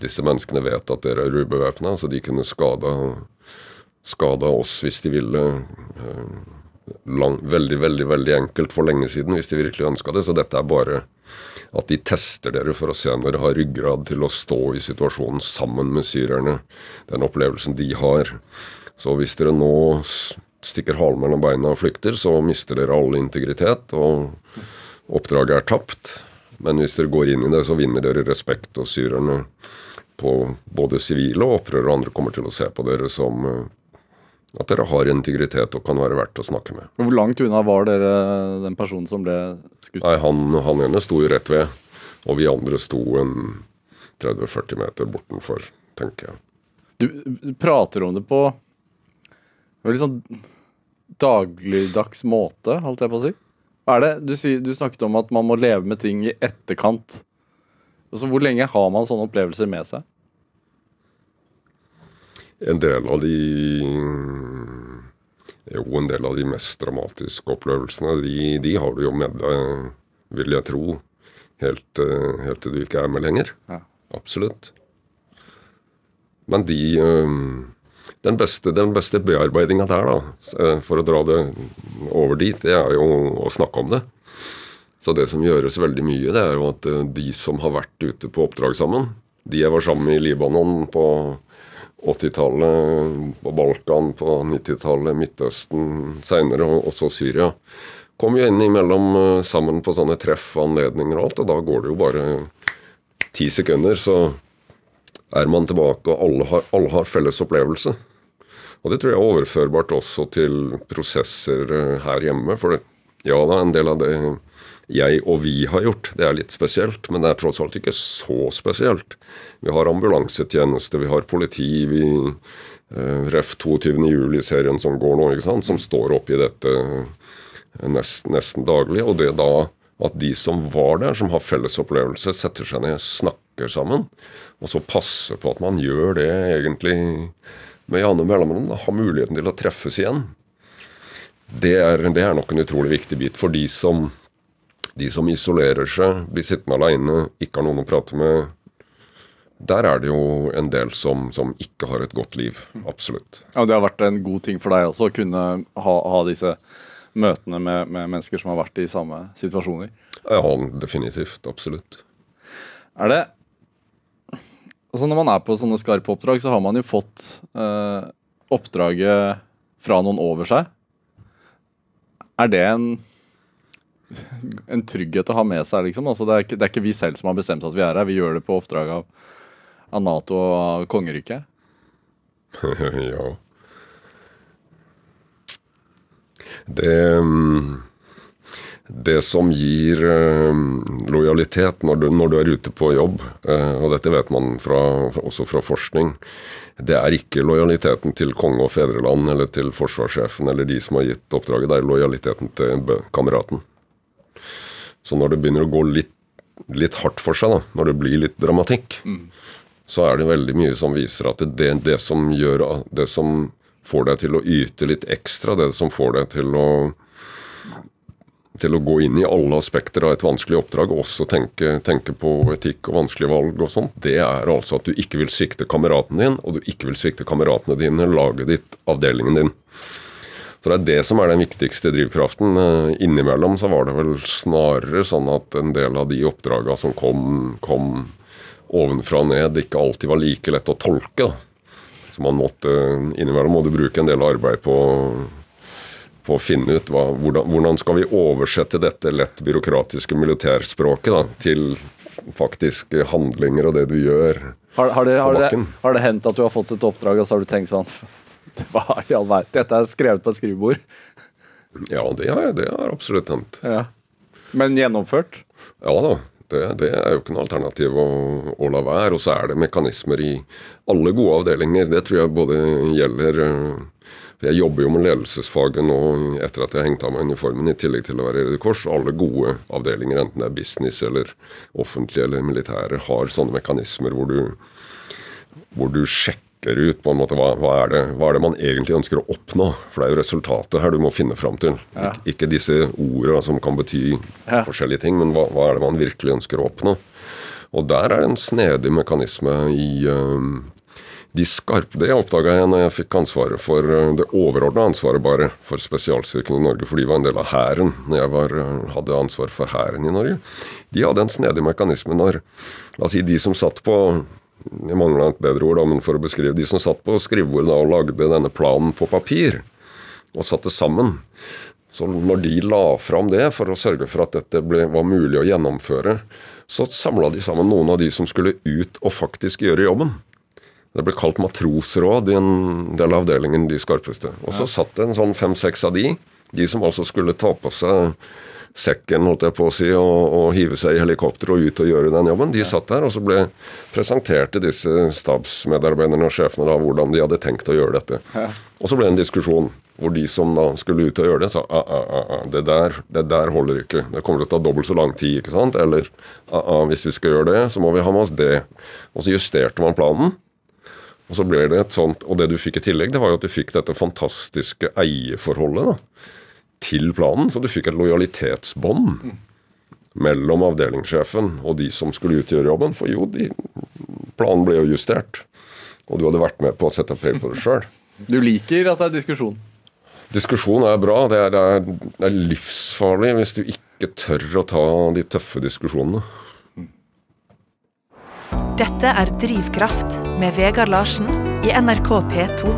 disse, menneskene vet at dere er ubevæpna, så de kunne skada, skada oss hvis de ville. Uh, lang, veldig, veldig veldig enkelt for lenge siden hvis de virkelig ønska det. Så dette er bare at de tester dere for å se om dere har ryggrad til å stå i situasjonen sammen med syrerne. Den opplevelsen de har. Så hvis dere nå stikker halen mellom beina og flykter, så mister dere all integritet, og oppdraget er tapt. Men hvis dere går inn i det, så vinner dere respekt, og syrerne på både sivile og opprørere og andre kommer til å se på dere som eh, at dere har integritet og kan være verdt å snakke med. Hvor langt unna var dere den personen som ble skutt? Nei, Han, han ene sto jo rett ved, og vi andre sto en 30-40 meter bortenfor, tenker jeg. Du prater om det på veldig sånn dagligdags måte, holdt jeg på å si? Er det, du, du snakket om at man må leve med ting i etterkant. Altså, hvor lenge har man sånne opplevelser med seg? En del av de Jo, en del av de mest dramatiske opplevelsene, de, de har du jo med deg, vil jeg tro, helt, eh, helt til du ikke er med lenger. Ja. Absolutt. Men de eh, Den beste, den beste bearbeidinga der, da, eh, for å dra det over dit, det er jo å snakke om det. Så det som gjøres veldig mye, det er jo at eh, de som har vært ute på oppdrag sammen, de jeg var sammen med i Libanon på 80-tallet, på Balkan på 90-tallet, Midtøsten seinere, og også Syria. Kom jo innimellom eh, sammen på sånne treff og anledninger og alt, og da går det jo bare ti sekunder, så er man tilbake, og alle har, alle har felles opplevelse. Og det tror jeg er overførbart også til prosesser eh, her hjemme. For det, ja da, en del av det jeg og vi har gjort, det er litt spesielt, men det er tross alt ikke så spesielt. Vi har ambulansetjeneste, vi har politi, vi eh, Ref 22. juli-serien som går nå, ikke sant, som står oppi dette eh, nest, nesten daglig. Og det da at de som var der, som har felles opplevelse, setter seg ned, snakker sammen. Og så passe på at man gjør det egentlig med jevne mellomrom. Har muligheten til å treffes igjen. Det er, det er nok en utrolig viktig bit for de som de som isolerer seg, blir sittende aleine, ikke har noen å prate med. Der er det jo en del som, som ikke har et godt liv. Absolutt. Ja, Det har vært en god ting for deg også å kunne ha, ha disse møtene med, med, mennesker som har vært i samme situasjoner. Ja, definitivt. Absolutt. Er det Altså Når man er på sånne skarpe oppdrag, så har man jo fått eh, oppdraget fra noen over seg. Er det en en trygghet å ha med seg, liksom. Altså, det, er ikke, det, er ikke, vi selv som har bestemt at vi er her. Vi gjør det på oppdrag av, av Nato og av kongeriket. ja. Det mm, Det som gir mm, lojalitet når du, når du, er ute på jobb, eh, og dette vet man fra, også fra forskning, det er ikke lojaliteten til konge og fedreland eller til forsvarssjefen eller de som har gitt oppdraget, det er lojaliteten til kameraten. Så når det begynner å gå litt, litt hardt for seg, da, når det blir litt dramatikk, mm. så er det veldig mye som viser at det, det, som gjør Det som får deg til å yte litt ekstra, det som får deg til å til å gå inn i alle aspekter av et vanskelig oppdrag, også tenke, tenke på etikk og vanskelige valg og sånt, det er altså at du ikke vil svikte kameraten din, og du ikke vil svikte kameratene dine, laget ditt, avdelingen din. Så det er det som er den viktigste drivkraften. Eh, innimellom så var det vel snarere sånn at en del av de oppdraga som kom, kom ovenfra og ned, ikke alltid var like lett å tolke. Så man måtte innimellom må du bruke en del arbeid på, på å finne ut hva, hvordan, hvordan, skal vi oversette dette lett byråkratiske militærspråket da, til faktiske handlinger og det du gjør har, har, det, har, det, har det hendt at du har fått et oppdrag, og så har du tenkt sånn Hva i all verden? Dette er skrevet på et skrivebord. Ja, det har, det har absolutt hendt. Ja. Men gjennomført? Ja da. Det, det, er jo ikke noe alternativ å, å, la være. Og så er det mekanismer i alle gode avdelinger. Det tror jeg både gjelder eh, Jeg jobber jo med ledelsesfaget nå etter at jeg har hengt av meg uniformen, i tillegg til å være Røde Kors. Alle gode avdelinger, enten det er business eller offentlige eller militære, har sånne mekanismer hvor du, hvor du sjekker ut på en måte hva, hva, er det, hva, er det, man egentlig ønsker å oppnå. For det er jo resultatet her du må finne fram til. Ja. Ik ikke disse ordene som kan bety ja. forskjellige ting, men hva, hva, er det man virkelig ønsker å oppnå. Og der er det en snedig mekanisme i de skarpe Det oppdaga jeg når jeg fikk ansvaret for uh, det overordna ansvaret bare for spesialstyrkene i Norge, for de var en del av hæren når jeg var, uh, hadde ansvar for hæren i Norge. De hadde en snedig mekanisme når La oss si de som satt på jeg mangler et bedre ord, da, men for å beskrive de som satt på skrivebordet og lagde denne planen på papir, og satte sammen. Så når de la fram det for å sørge for at dette ble, var mulig å gjennomføre, så samla de sammen noen av de som skulle ut og faktisk gjøre jobben. Det ble kalt matrosråd i en del av avdelingen, de skarpeste. Og så satt det en sånn fem-seks av de, de som altså skulle ta på seg sekken, holdt jeg på å si, og, og, hive seg i helikopter og ut og gjøre den jobben. De satt der, og så ble presenterte disse stabsmedarbeiderne og sjefene da hvordan de hadde tenkt å gjøre dette. Og så ble det en diskusjon. Hvor de som da skulle ut og gjøre det, sa ah, ah, ah, det, der, det der holder ikke. Det kommer til å ta dobbelt så lang tid. ikke sant? Eller ah, ah, hvis vi skal gjøre det, så må vi ha med oss det. Og så justerte man planen. Og så ble det et sånt, og det du fikk i tillegg, det var jo at du fikk dette fantastiske eierforholdet da, til planen. Så du fikk et lojalitetsbånd mellom avdelingssjefen og de som skulle utgjøre jobben. For jo, de, planen ble jo justert. Og du hadde vært med på å sette pay på det sjøl. Du liker at det er diskusjon? Diskusjon er bra. Det er, det, er, det er, livsfarlig hvis du ikke tør å ta de tøffe diskusjonene. Dette er Drivkraft med Vegard Larsen i NRK P2.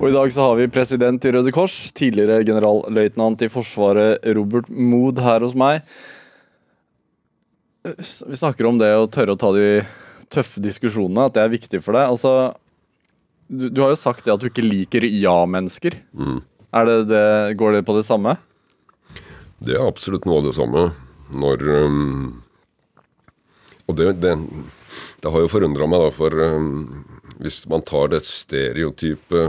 Og I dag så har vi president i Røde Kors, tidligere generalløytnant i Forsvaret Robert Mood her hos meg. Vi snakker om det å tørre å ta de tøffe diskusjonene, at det er viktig for deg. Altså, du, du, har jo sagt det at du ikke liker ja-mennesker. Mm. Det, går det på det samme? Det er absolutt noe av det samme. Når um, Og det, det, det, har jo forundra meg, da, for um, hvis man tar det stereotype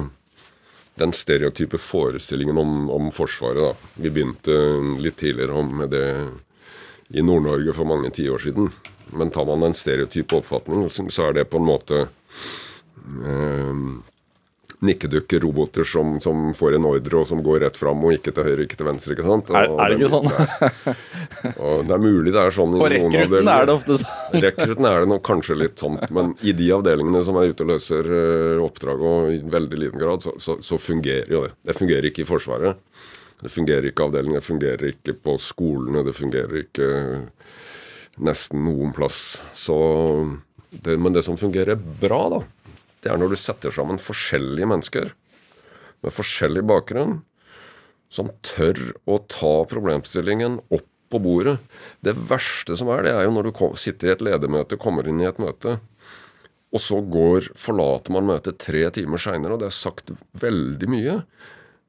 den stereotype forestillingen om, om Forsvaret. da. Vi begynte litt tidligere med det i Nord-Norge for mange tiår siden. Men tar man en stereotyp oppfatning, så er det på en måte eh, nikkedukker, roboter som, som, får en ordre og som går rett fram og ikke til høyre, ikke til venstre. ikke sant? Og, er, er, det ikke sånn? Det er, det er mulig det er sånn i På rekrutten er det ofte sånn. rekrutten er det nok kanskje litt sånn, men i de avdelingene som er ute og løser uh, oppdrag, og i veldig liten grad, så, så, så, fungerer jo det. Det fungerer ikke i Forsvaret. Det fungerer ikke i avdelingen, det fungerer ikke på skolene, det fungerer ikke nesten noen plass. Så det, men det som fungerer bra, da, det er når du setter sammen forskjellige mennesker med forskjellig bakgrunn, som tør å ta problemstillingen opp på bordet. Det verste som er, det er jo når du sitter i et ledermøte, kommer inn i et møte, og så går, forlater man møtet tre timer seinere, og det er sagt veldig mye.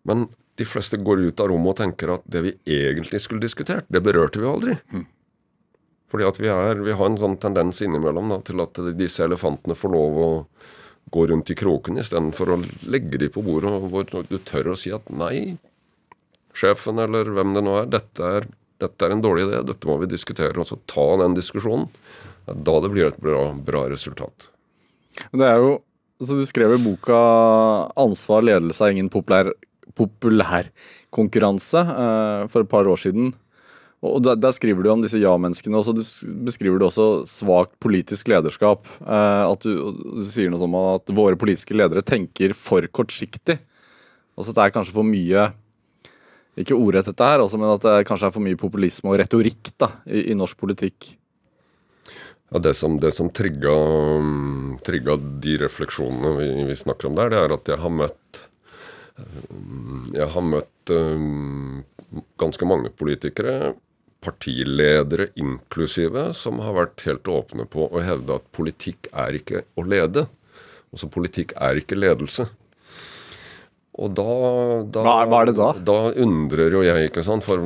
Men de fleste går ut av rommet og tenker at det vi egentlig skulle diskutert, det berørte vi aldri. Mm. Fordi at vi, er, vi, har en sånn tendens innimellom da, til at disse elefantene får lov å gå rundt i kråkene istedenfor å legge de på bordet, hvor du tør å si at nei, sjefen eller hvem det nå er, dette er, dette er en dårlig idé, dette må vi diskutere, og så ta den diskusjonen. Da det blir et bra, bra resultat. Det er jo, altså Du skrev i boka 'Ansvar, ledelse er ingen populær populær konkurranse' for et par år siden. Og der, der, skriver du om disse ja-menneskene, og så beskriver du også svakt politisk lederskap. Eh, at du, du, sier noe sånn at våre politiske ledere tenker for kortsiktig. Altså at det er kanskje for mye Ikke ordrett dette her, også, men at det kanskje er for mye populisme og retorikk da, i, i norsk politikk. Ja, Det som, det som trigga, trigga, de refleksjonene vi, vi, snakker om der, det er at jeg har møtt jeg har møtt um, ganske mange politikere, partiledere inklusive, som har vært helt åpne på å hevde at politikk er ikke å lede. Altså politikk er ikke ledelse. Og da, da hva, er, hva, er, det da? Da undrer jo jeg, ikke sant. For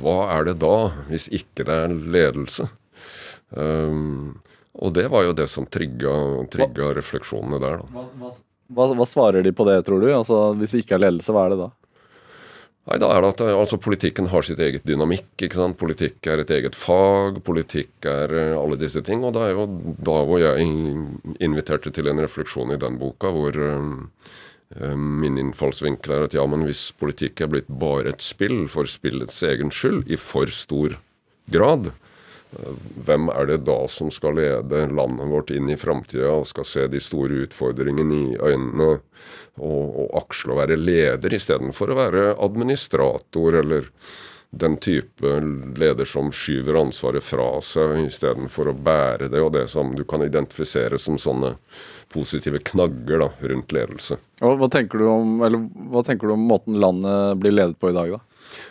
hva er det da, hvis ikke det er ledelse? Um, og det var jo det som trigga, trigga refleksjonene der, da. Hva, hva, hva, svarer de på det, tror du? Altså, Hvis det ikke er ledelse, hva er det da? Nei, da er det at altså, Politikken har sitt eget dynamikk. ikke sant? Politikk er et eget fag. Politikk er uh, alle disse ting. Og da er jo da hvor jeg inviterte til en refleksjon i den boka, hvor uh, min innfallsvinkel er at ja, men hvis politikk er blitt bare et spill for spillets egen skyld i for stor grad, hvem er det da som skal lede landet vårt inn i framtida og skal se de store utfordringene i øynene og, og aksle å være leder istedenfor å være administrator eller den type leder som skyver ansvaret fra seg istedenfor å bære det, og det som du kan identifisere som sånne positive knagger da, rundt ledelse. Hva tenker, om, hva tenker du om måten landet blir ledet på i dag, da?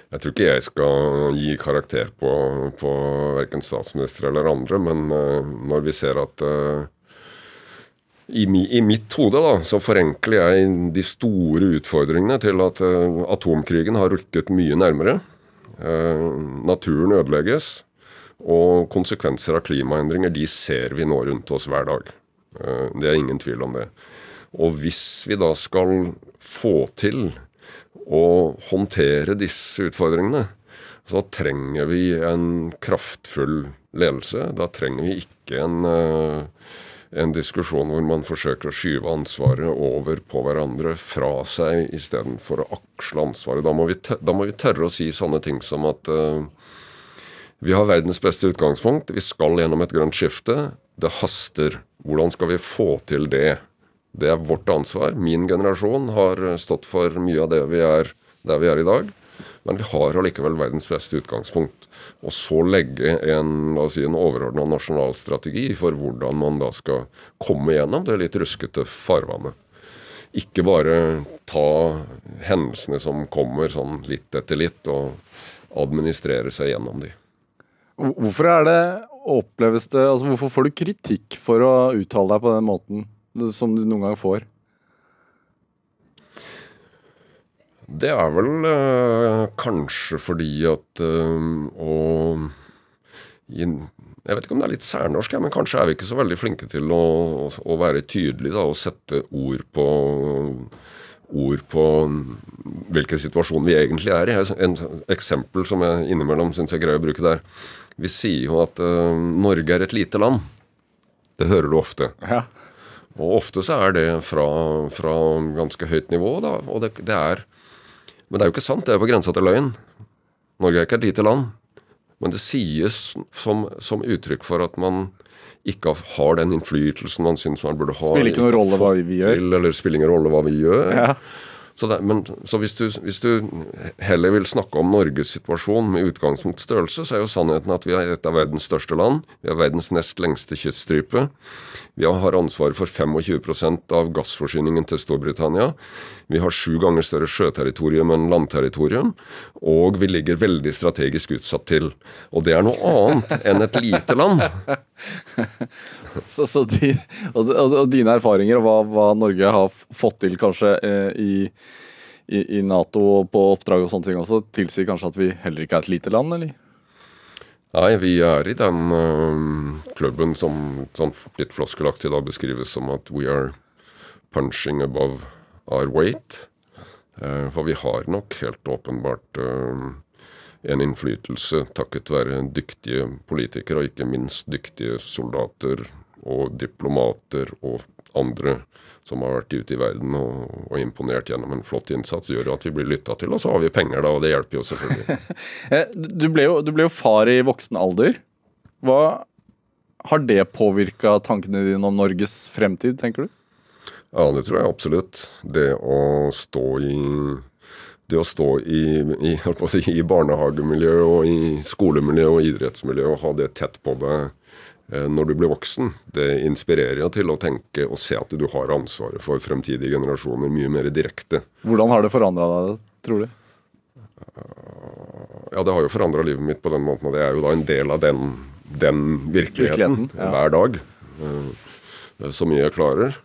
Jeg tror ikke jeg skal gi karakter på, på verken statsminister eller andre, men uh, når vi ser at uh, i, i, mitt hode da, så forenkler jeg de store utfordringene til at uh, atomkrigen har rukket mye nærmere. naturen ødelegges, og konsekvenser av klimaendringer de ser vi nå rundt oss hver dag. det er ingen tvil om det. Og hvis vi da skal få til å håndtere disse utfordringene, så trenger vi en kraftfull ledelse. Da trenger vi ikke en, eh, en diskusjon hvor man forsøker å skyve ansvaret over på hverandre fra seg istedenfor å aksle ansvaret. Da må, vi, da må vi tørre å si sånne ting som at uh, vi har verdens beste utgangspunkt. Vi skal gjennom et grønt skifte. Det haster. Hvordan skal vi få til det? Det er vårt ansvar. Min generasjon har stått for mye av det vi er der vi er i dag. Men vi har allikevel verdens beste utgangspunkt. Og så legge en, la si, en overordna nasjonal strategi for hvordan man da skal komme gjennom det litt ruskete farvannet. Ikke bare ta hendelsene som kommer sånn litt etter litt, og administrere seg gjennom de. Hvorfor er det oppleves det altså Hvorfor får du kritikk for å uttale deg på den måten som du noen gang får? Det er vel øh, kanskje fordi at øh, og Jeg vet ikke om det er litt særnorsk, men kanskje er vi ikke så veldig flinke til å, å være tydelige da, og sette ord på, ord på hvilken situasjon vi egentlig er i. En eksempel som jeg innimellom syns jeg greier å bruke der. Vi sier jo at øh, Norge er et lite land. Det hører du ofte. Ja. Og ofte så er det fra, fra ganske høyt nivå, da. Og det, det er men det er jo ikke sant. Det er på grensa til løgn. Norge er ikke et lite land. Men det sies som, som uttrykk for at man ikke har den innflytelsen man syns man burde ha. Spiller ikke noen rolle hva vi gjør. Til, eller spiller ingen rolle hva vi gjør. Ja. Så, det, men, så hvis, du, hvis, du, heller vil snakke om Norges situasjon med utgangspunkt størrelse, så er jo sannheten at vi er et av verdens største land. Vi er verdens nest lengste kyststripe. Vi har ansvaret for 25% av gassforsyningen til Storbritannia. Vi har sju ganger større sjøterritorium enn landterritorium. Og vi ligger veldig strategisk utsatt til. Og det er noe annet enn et lite land. så, så de, og, og, dine erfaringer og hva, hva, Norge har fått til kanskje eh, i, i, i, Nato og på oppdrag og sånne ting også, tilsier kanskje at vi heller ikke er et lite land, eller? Nei, vi er i den uh, klubben som sånn litt floskelaktig da beskrives som at we are punching above our weight. Uh, for vi har nok helt åpenbart uh, en innflytelse takket være dyktige politikere, og ikke minst dyktige soldater og diplomater og andre som har vært ute i verden og, og imponert gjennom en flott innsats, gjør at vi blir lytta til. Og så har vi penger, da, og det hjelper jo selvfølgelig. Eh, du, ble jo, du ble jo far i voksen alder. Hva har det påvirka tankene dine om Norges fremtid, tenker du? Ja, det tror jeg absolutt. Det å stå i det å stå i, i, si, i barnehagemiljø og i skolemiljø og idrettsmiljø og ha det tett på deg når du blir voksen, det inspirerer deg til å tenke og se at du har ansvaret for fremtidige generasjoner mye mer direkte. Hvordan har det forandra deg, tror du? Ja, det har jo forandra livet mitt på den måten, og det er jo da en del av den, den virkeligheten, virkeligheten ja. hver dag. Uh, så mye jeg klarer.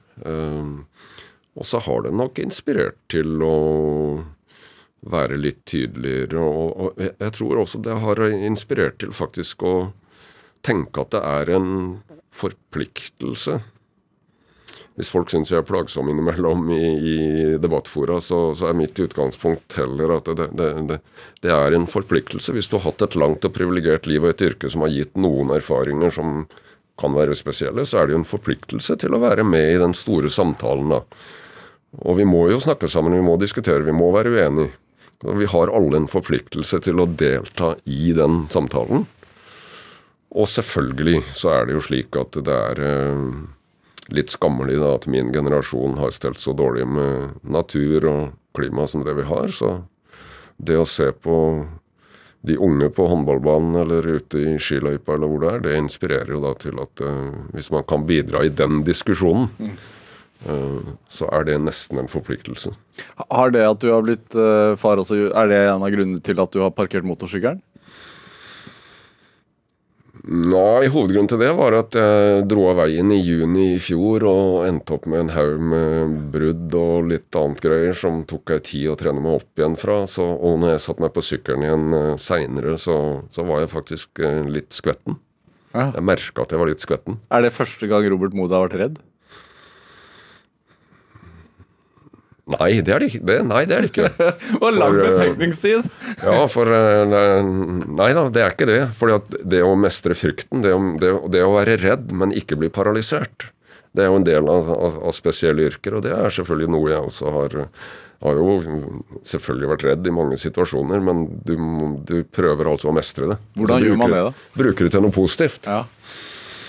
Og så har det nok inspirert til å være litt tydeligere. Og, jeg tror også det har inspirert til faktisk å tenke at det er en forpliktelse. Hvis folk syns jeg er plagsom innimellom i, i debattfora, så, så, er mitt utgangspunkt heller at det, det, det, det, er en forpliktelse. Hvis du har hatt et langt og privilegert liv og et yrke som har gitt noen erfaringer som kan være spesielle, så er det jo en forpliktelse til å være med i den store samtalen. da. Og vi må jo snakke sammen, vi må diskutere, vi må være uenige. Vi har alle en forpliktelse til å delta i den samtalen. Og selvfølgelig så er det jo slik at det er eh, litt skammelig da, at min generasjon har stelt så dårlig med natur og klima som det vi har. Så det å se på de unge på håndballbanen eller ute i skiløypa eller hvor det er, det inspirerer jo da til at uh, hvis man kan bidra i den diskusjonen. Eh, så er det nesten en forpliktelse. Har det at du har blitt far også, er det en av grunnene til at du har parkert motorsykkelen? Nei, hovedgrunnen til det var at jeg dro av veien i juni i fjor og endte opp med en haug med brudd og litt annet greier som tok ei tid å trene meg opp igjen fra. Så, og når jeg satte meg på sykkelen igjen uh, seinere, så, så, var jeg faktisk uh, litt skvetten. Ja. Jeg merka at jeg var litt skvetten. Er det første gang Robert Moda har vært redd? Nei, det er det ikke. Det, nei, det er det ikke. Og lang For, eh, betenkningstid. Ja, for eh, Nei da, det er ikke det. Fordi det å mestre frykten, det å, det, det å være redd, men ikke bli paralysert, det er jo en del av, av, av spesielle yrker, og det er selvfølgelig noe jeg også har har jo selvfølgelig vært redd i mange situasjoner, men du, du prøver altså å mestre det. Hvordan gjør man det, da? Bruker det til noe positivt. Ja.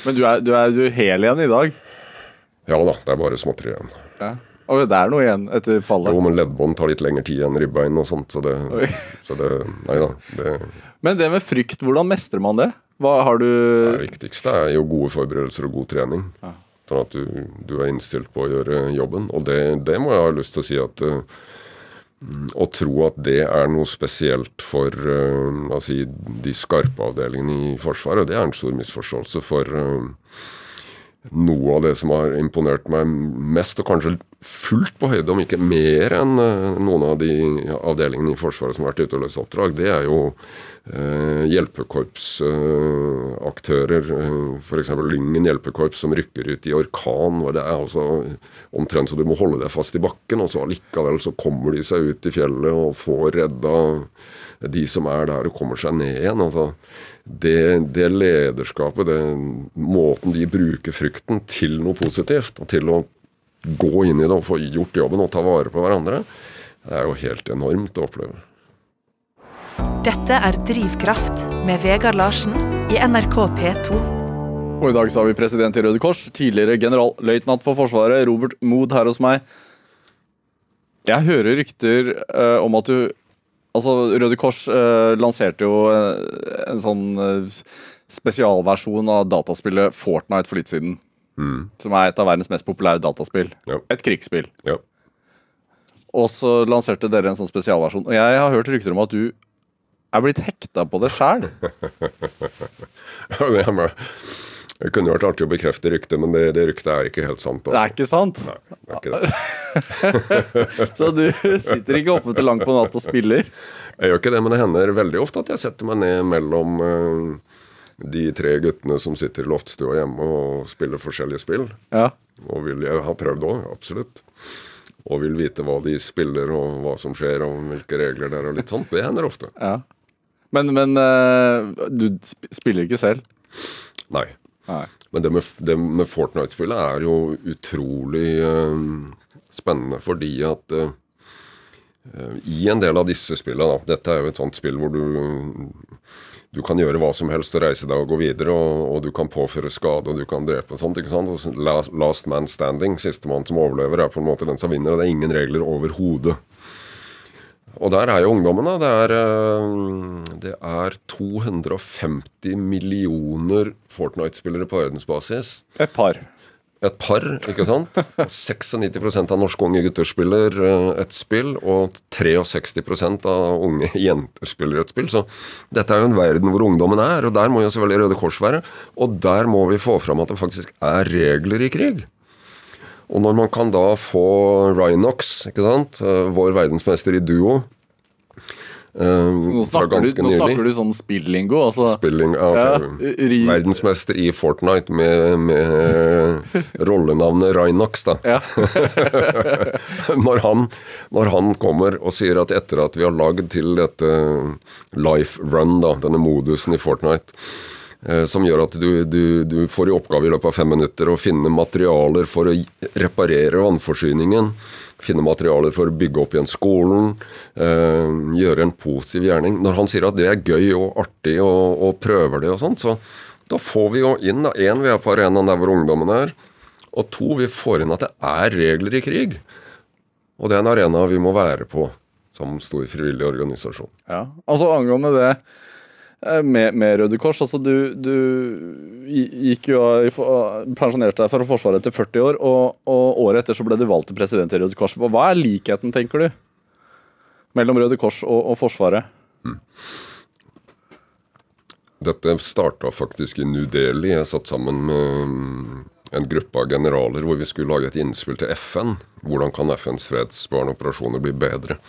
Men du er, du er, du er hel igjen i dag. Ja da, det er bare småtteri igjen. Ja. Og det er noe igjen etter fallet. Jo, men leddbånd tar litt lengre tid enn ribbein og sånt, så det, så det Nei da. Det, Men det med frykt, hvordan mestrer man det? Hva har du det viktigste er jo gode forberedelser og god trening. Sånn at du, du er innstilt på å gjøre jobben. Og det, det må jeg ha lyst til å si at mm, Å tro at det er noe spesielt for uh, la oss si, de skarpe avdelingene i Forsvaret, det er en stor misforståelse. For eh, noe av det som har imponert meg mest, og kanskje fullt på høyde, om ikke mer enn eh, noen av de avdelingene i Forsvaret som har vært ute og løst oppdrag, det er jo eh, hjelpekorpsaktører. Uh, F.eks. Lyngen hjelpekorps som rykker ut i orkan. og Det er altså omtrent så du må holde deg fast i bakken, og så allikevel så kommer de seg ut i fjellet og får redda de som er der, og kommer seg ned igjen. altså det, det lederskapet, den måten de bruker frykten til noe positivt, og til å gå inn i det og få gjort jobben og ta vare på hverandre, det er jo helt enormt å oppleve. Dette er Drivkraft med Vegard Larsen i NRK P2. Og i dag så har vi president i Røde Kors, tidligere generalløytnant for Forsvaret, Robert Mood her hos meg. Jeg hører rykter eh, om at du Altså, Røde Kors eh, lanserte jo eh, en sånn eh, spesialversjon av dataspillet Fortnite for litt siden. Som er et av verdens mest populære dataspill. Ja. Et krigsspill. Ja. Og så lanserte dere en sånn spesialversjon. Og jeg har hørt rykter om at du er blitt hekta på det sjæl. Det. Kunne vært artig å bekrefte ryktet, men det, det ryktet er ikke helt sant. Det er ikke sant? Nei, det er ikke det. Så du sitter ikke oppe til langt på natt og spiller? Jeg gjør ikke det, men det hender veldig ofte at jeg setter meg ned mellom eh, de tre guttene som sitter i loftstua hjemme og spiller forskjellige spill. Ja. Og vil jeg ha prøvd òg, absolutt. Og vil vite hva de spiller, og hva som skjer, og hvilke regler det er, og litt sånt. Det hender ofte. ja. Men, men eh, du spiller ikke selv? Nei. Nei. Men det med, det med Fortnite-spillet er jo utrolig eh, spennende, fordi at eh, i en del av disse spillene, da, dette er jo et sånt spill hvor du du kan gjøre hva som helst og reise deg og gå videre, og, og du kan påføre skade og du kan drepe og sånt. ikke sant? Last, last man standing, sistemann som overlever, er på en måte den som vinner, og det er ingen regler overhodet. Og der er jo ungdommen, da. Det er, eh, det er 250 millioner Fortnite-spillere på verdensbasis. Et par. Et par, ikke sant? 96% av norske unge gutter spiller eh, et spill, og 63% av unge jenter spiller et spill. Så dette er jo en verden hvor ungdommen er, og der må jo selvfølgelig Røde Kors være. Og der må vi få fram at det faktisk er regler i krig. Og når man kan da få Rhinox, ikke sant, eh, vår verdensmester i duo eh, Nå snakker, du, nå snakker du sånn spillingo. Altså. Spilling, ja, ok. Ja, Verdensmester i Fortnite med, med rollenavnet Rhinox, da. Ja. når, han, når han kommer og sier at etter at vi har lagd til dette life run, da, denne modusen i Fortnite, eh, som gjør at du, du, du får i oppgave i løpet av fem minutter å finne materialer for å reparere vannforsyningen, finne materialer for å bygge opp igjen skolen, eh, gjøre en positiv gjerning. Når han sier at det er gøy og artig og, og prøver det og sånt, så da får vi jo inn da, én, vi er på arenaen der hvor ungdommen er, og to, vi får inn at det er regler i krig. Og det er en arena vi må være på som stor frivillig organisasjon. Ja, altså angående det eh, med, med Røde Kors, altså du, du gikk jo pensjonerte deg fra Forsvaret etter 40 år, og, og året etter så ble du valgt til president i Røde Kors. Hva er likheten, tenker du, mellom Røde Kors og, og Forsvaret? Dette starta faktisk i New Delhi. Jeg satt sammen med en gruppe av generaler hvor vi skulle lage et innspill til FN. Hvordan kan FNs fredsbevarende operasjoner bli bedre?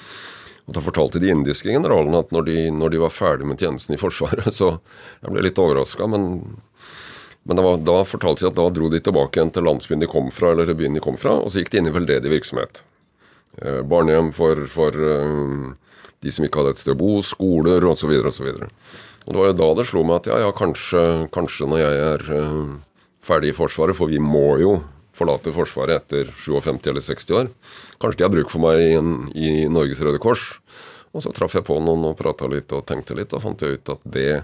Og Da fortalte de indiske generalene at når de, når de var ferdig med tjenesten i Forsvaret, så Jeg ble litt overraska, men, men var, da fortalte de at da dro de tilbake igjen til landsbyen de kom fra, eller byen de kom fra, og så gikk de inn i veldedig virksomhet. eh, barnehjem for, for eh, de som ikke hadde et sted å bo, skoler osv. osv. Og det var jo da det slo meg at ja, ja, kanskje, kanskje når jeg er eh, ferdig i Forsvaret, for vi må jo forlate Forsvaret etter 57 eller 60 år. Kanskje de har bruk for meg i, i Norges Røde Kors. Og så traff jeg på noen og prata litt og tenkte litt. Da fant jeg ut at det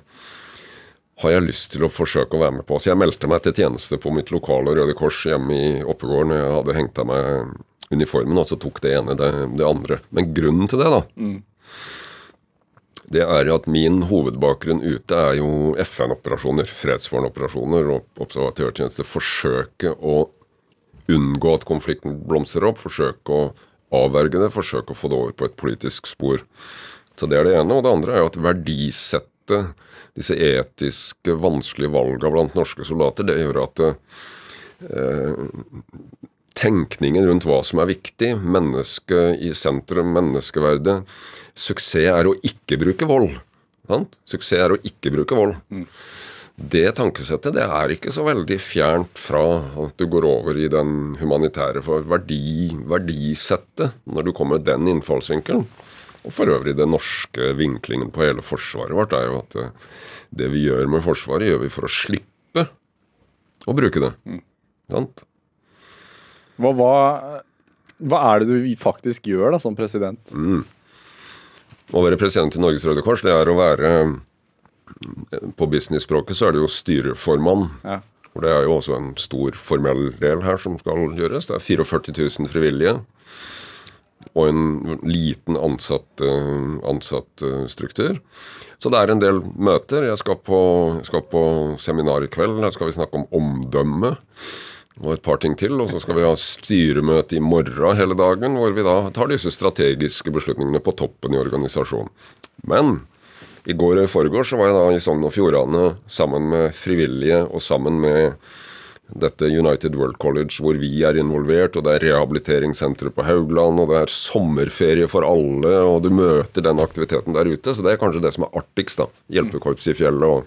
har jeg lyst til å forsøke å være med på. Så jeg meldte meg til tjeneste på mitt lokale Røde Kors hjemme i Oppegården. Jeg hadde hengt av meg uniformen, og så tok det ene det, det andre. Men grunnen til det, da, det er at min hovedbakgrunn ute er jo FN-operasjoner, fredsvarenoperasjoner og observatørtjeneste. Forsøke å unngå at konflikten blomstrer opp, forsøke å avverge det, forsøke å få det over på et politisk spor. Så Det er det ene. Og det andre er jo at verdisette disse etiske, vanskelige valgene blant norske soldater, det gjør at eh, tenkningen rundt hva som er viktig, mennesket i sentrum, menneskeverdet Suksess er å ikke bruke vold. Sant? Suksess er å ikke bruke vold. Det tankesettet det er ikke så veldig fjernt fra at du går over i den humanitære for verdi, verdisettet, når du kommer med den innfallsvinkelen. Og for øvrig den norske vinklingen på hele forsvaret vårt er jo at eh, det vi gjør med Forsvaret, gjør vi for å slippe å bruke det. Sant? Hva, hva, hva er det du faktisk gjør da som president? Å være president i Norges Røde Kors, det er å være På business-språket så er det jo styreformann. Ja. For det er jo også en stor formell del her som skal gjøres. Det er 44 000 frivillige. Og en liten ansatt, ansatt struktur. Så det er en del møter. Jeg skal på, jeg skal på seminar i kveld. Her skal vi snakke om omdømme. Og et par ting til. Og så skal vi ha styremøte i morgen hele dagen, hvor vi da tar disse strategiske beslutningene på toppen i organisasjonen. Men i går og i forgårs så var jeg da i Sogn og Fjordane sammen med frivillige og sammen med dette United World College hvor vi er involvert, og det er rehabiliteringssenteret på Haugland, og det er sommerferie for alle, og du møter den aktiviteten der ute. Så det er kanskje det som er artigst, da. Hjelpekorps i fjellet og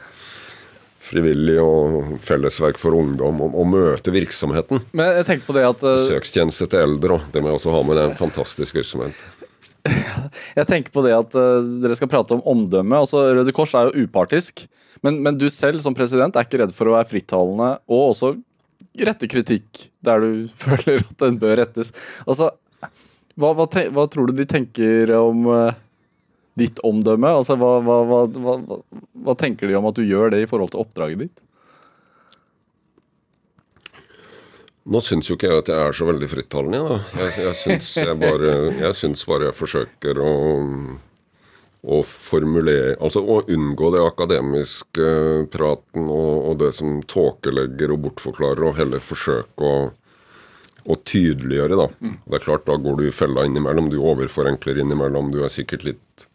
frivillig og fellesverk for ungdom, og, og møte virksomheten. Men jeg tenker på det at eh, Besøkstjeneste til eldre, og det må jeg også ha med. Det er en fantastisk virksomhet. Jeg tenker på det at eh, dere skal prate om omdømme. altså Røde Kors er jo upartisk. Men, men du selv som president er ikke redd for å være frittalende og også rette kritikk der du føler at den bør rettes. Altså, hva, hva, te, hva tror du de tenker om uh, ditt omdømme? Altså, hva, hva, tenker de om at du gjør det i forhold til oppdraget ditt? Nå syns jo ikke jeg at jeg er så veldig frittalende, da. Jeg, jeg, syns jeg, bare, jeg syns bare jeg forsøker å, å formulere Altså å unngå det akademiske praten og, og det som tåkelegger og bortforklarer, og heller forsøke å, å tydeliggjøre, da. Det er klart, da går du i fella innimellom. Du overforenkler innimellom. Du er sikkert litt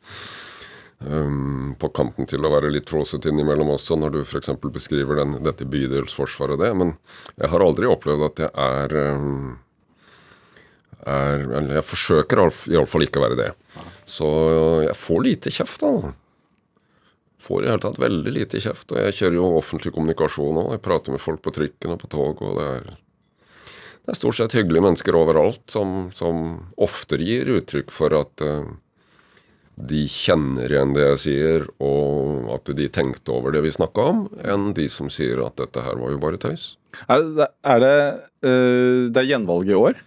um, på kanten til å være litt flåsete innimellom også, når du f.eks. beskriver den, dette bydelsforsvaret og det. Men jeg har aldri opplevd at jeg er, um, er jeg forsøker iallfall ikke å være det. Så jeg får lite kjeft, da. Får i hele tatt veldig lite kjeft. Og jeg kjører jo offentlig kommunikasjon òg. Jeg prater med folk på trikken og på tog, og det er det er stort sett hyggelige mennesker overalt som, som oftere gir uttrykk for at eh, de kjenner igjen det jeg sier, og at de tenkte over det vi snakka om, enn de som sier at dette her var jo bare tøys. Er det, er det, eh, det er gjenvalg i år?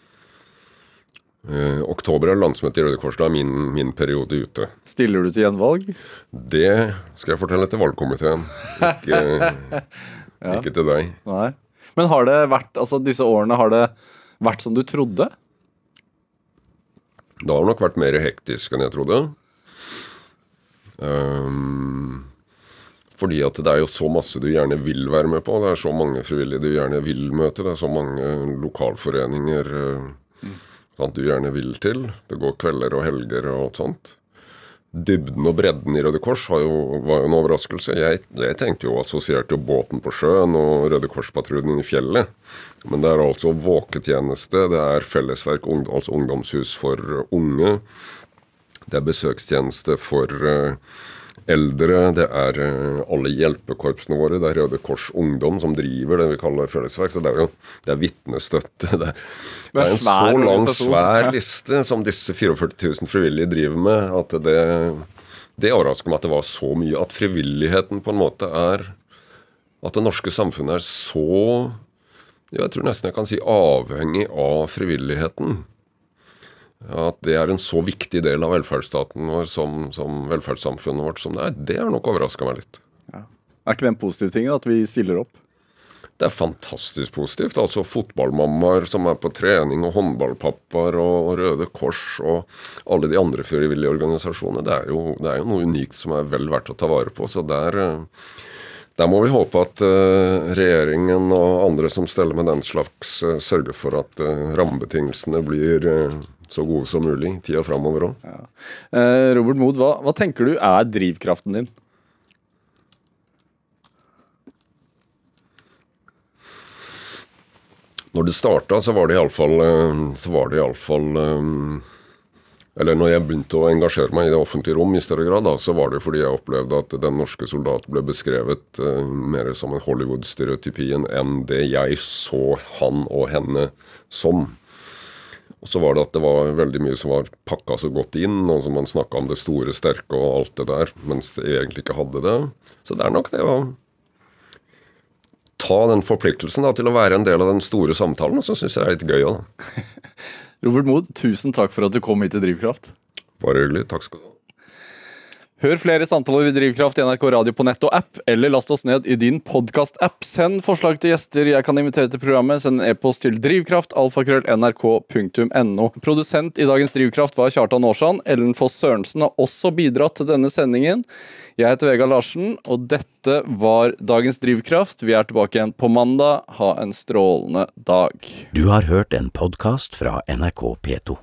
Eh, oktober er landsmøte i Røde Kors. Da er min, min periode ute. Stiller du til gjenvalg? Det skal jeg fortelle til valgkomiteen, ikke, ikke til deg. Nei. Men har det vært, altså disse årene, har det vært som du trodde? Det har nok vært mer hektisk enn jeg trodde. Ehm, fordi at det er jo så masse du gjerne vil være med på. Det er så mange frivillige du gjerne vil møte. Det er så mange lokalforeninger mm. sant, du gjerne vil til. Det går kvelder og helger og alt sånt. Dybden og bredden i Røde Kors var jo, var jo en overraskelse. Jeg, jeg tenkte jo assosiert jo båten på sjøen og Røde Kors-patruljen i fjellet. Men det er altså våketjeneste, det er fellesverk, altså ungdomshus for unge. Det er besøkstjeneste for, eh, eldre, det er eh, alle hjelpekorpsene våre, det er Røde Kors Ungdom som driver det vi kaller fellesverk. Så det er jo det er vitnestøtte. Det, det, er en så lang, svær liste som disse 44 000 frivillige driver med, at det, det overrasker meg at det var så mye. At frivilligheten på en måte er At det norske samfunnet er så Jeg tror nesten jeg kan si avhengig av frivilligheten. At det er en så viktig del av velferdsstaten vår som, som velferdssamfunnet vårt som det er, det har nok overraska meg litt. Ja. Er ikke det en positiv ting at vi stiller opp? Det er fantastisk positivt. Altså Fotballmammaer som er på trening, og håndballpappaer og, Røde Kors og alle de andre frivillige organisasjonene. Det er, jo, det er jo noe unikt som er vel verdt å ta vare på. Så der, eh, der må vi håpe at uh, regjeringen og andre som steller med den slags, uh, sørger for at rammebetingelsene blir så gode som mulig i tida framover òg. Ja. Eh, Robert Mood, hva, hva, tenker du er drivkraften din? Når det starta, så var det iallfall eh, Så var det iallfall eh, Eller når jeg begynte å engasjere meg i det offentlige rom i større grad, da, så var det fordi jeg opplevde at den norske soldat ble beskrevet uh, mer som en Hollywood-stereotypien enn det jeg så han og henne som. Og så var det at det var veldig mye som var pakka så godt inn, og som man snakka om det store, sterke og alt det der, mens det egentlig ikke hadde det. Så det er nok det å ta den forpliktelsen da, til å være en del av den store samtalen, og så syns jeg det er litt gøy òg. Robert Mood, tusen takk for at du kom hit til Drivkraft. Bare hyggelig. Takk skal du ha. Hør flere samtaler i Drivkraft i NRK Radio på nett og app, eller last oss ned i din podkast-app. Send forslag til gjester jeg kan invitere til programmet. Send en e-post til drivkraftalfakrøll.nrk.no. Produsent i dagens Drivkraft var Kjartan Aarsand. Ellen Foss Sørensen har også bidratt til denne sendingen. Jeg heter Vega Larsen, og dette var dagens Drivkraft. Vi er tilbake igjen på mandag. Ha en strålende dag. Du har hørt en podkast fra NRK P2.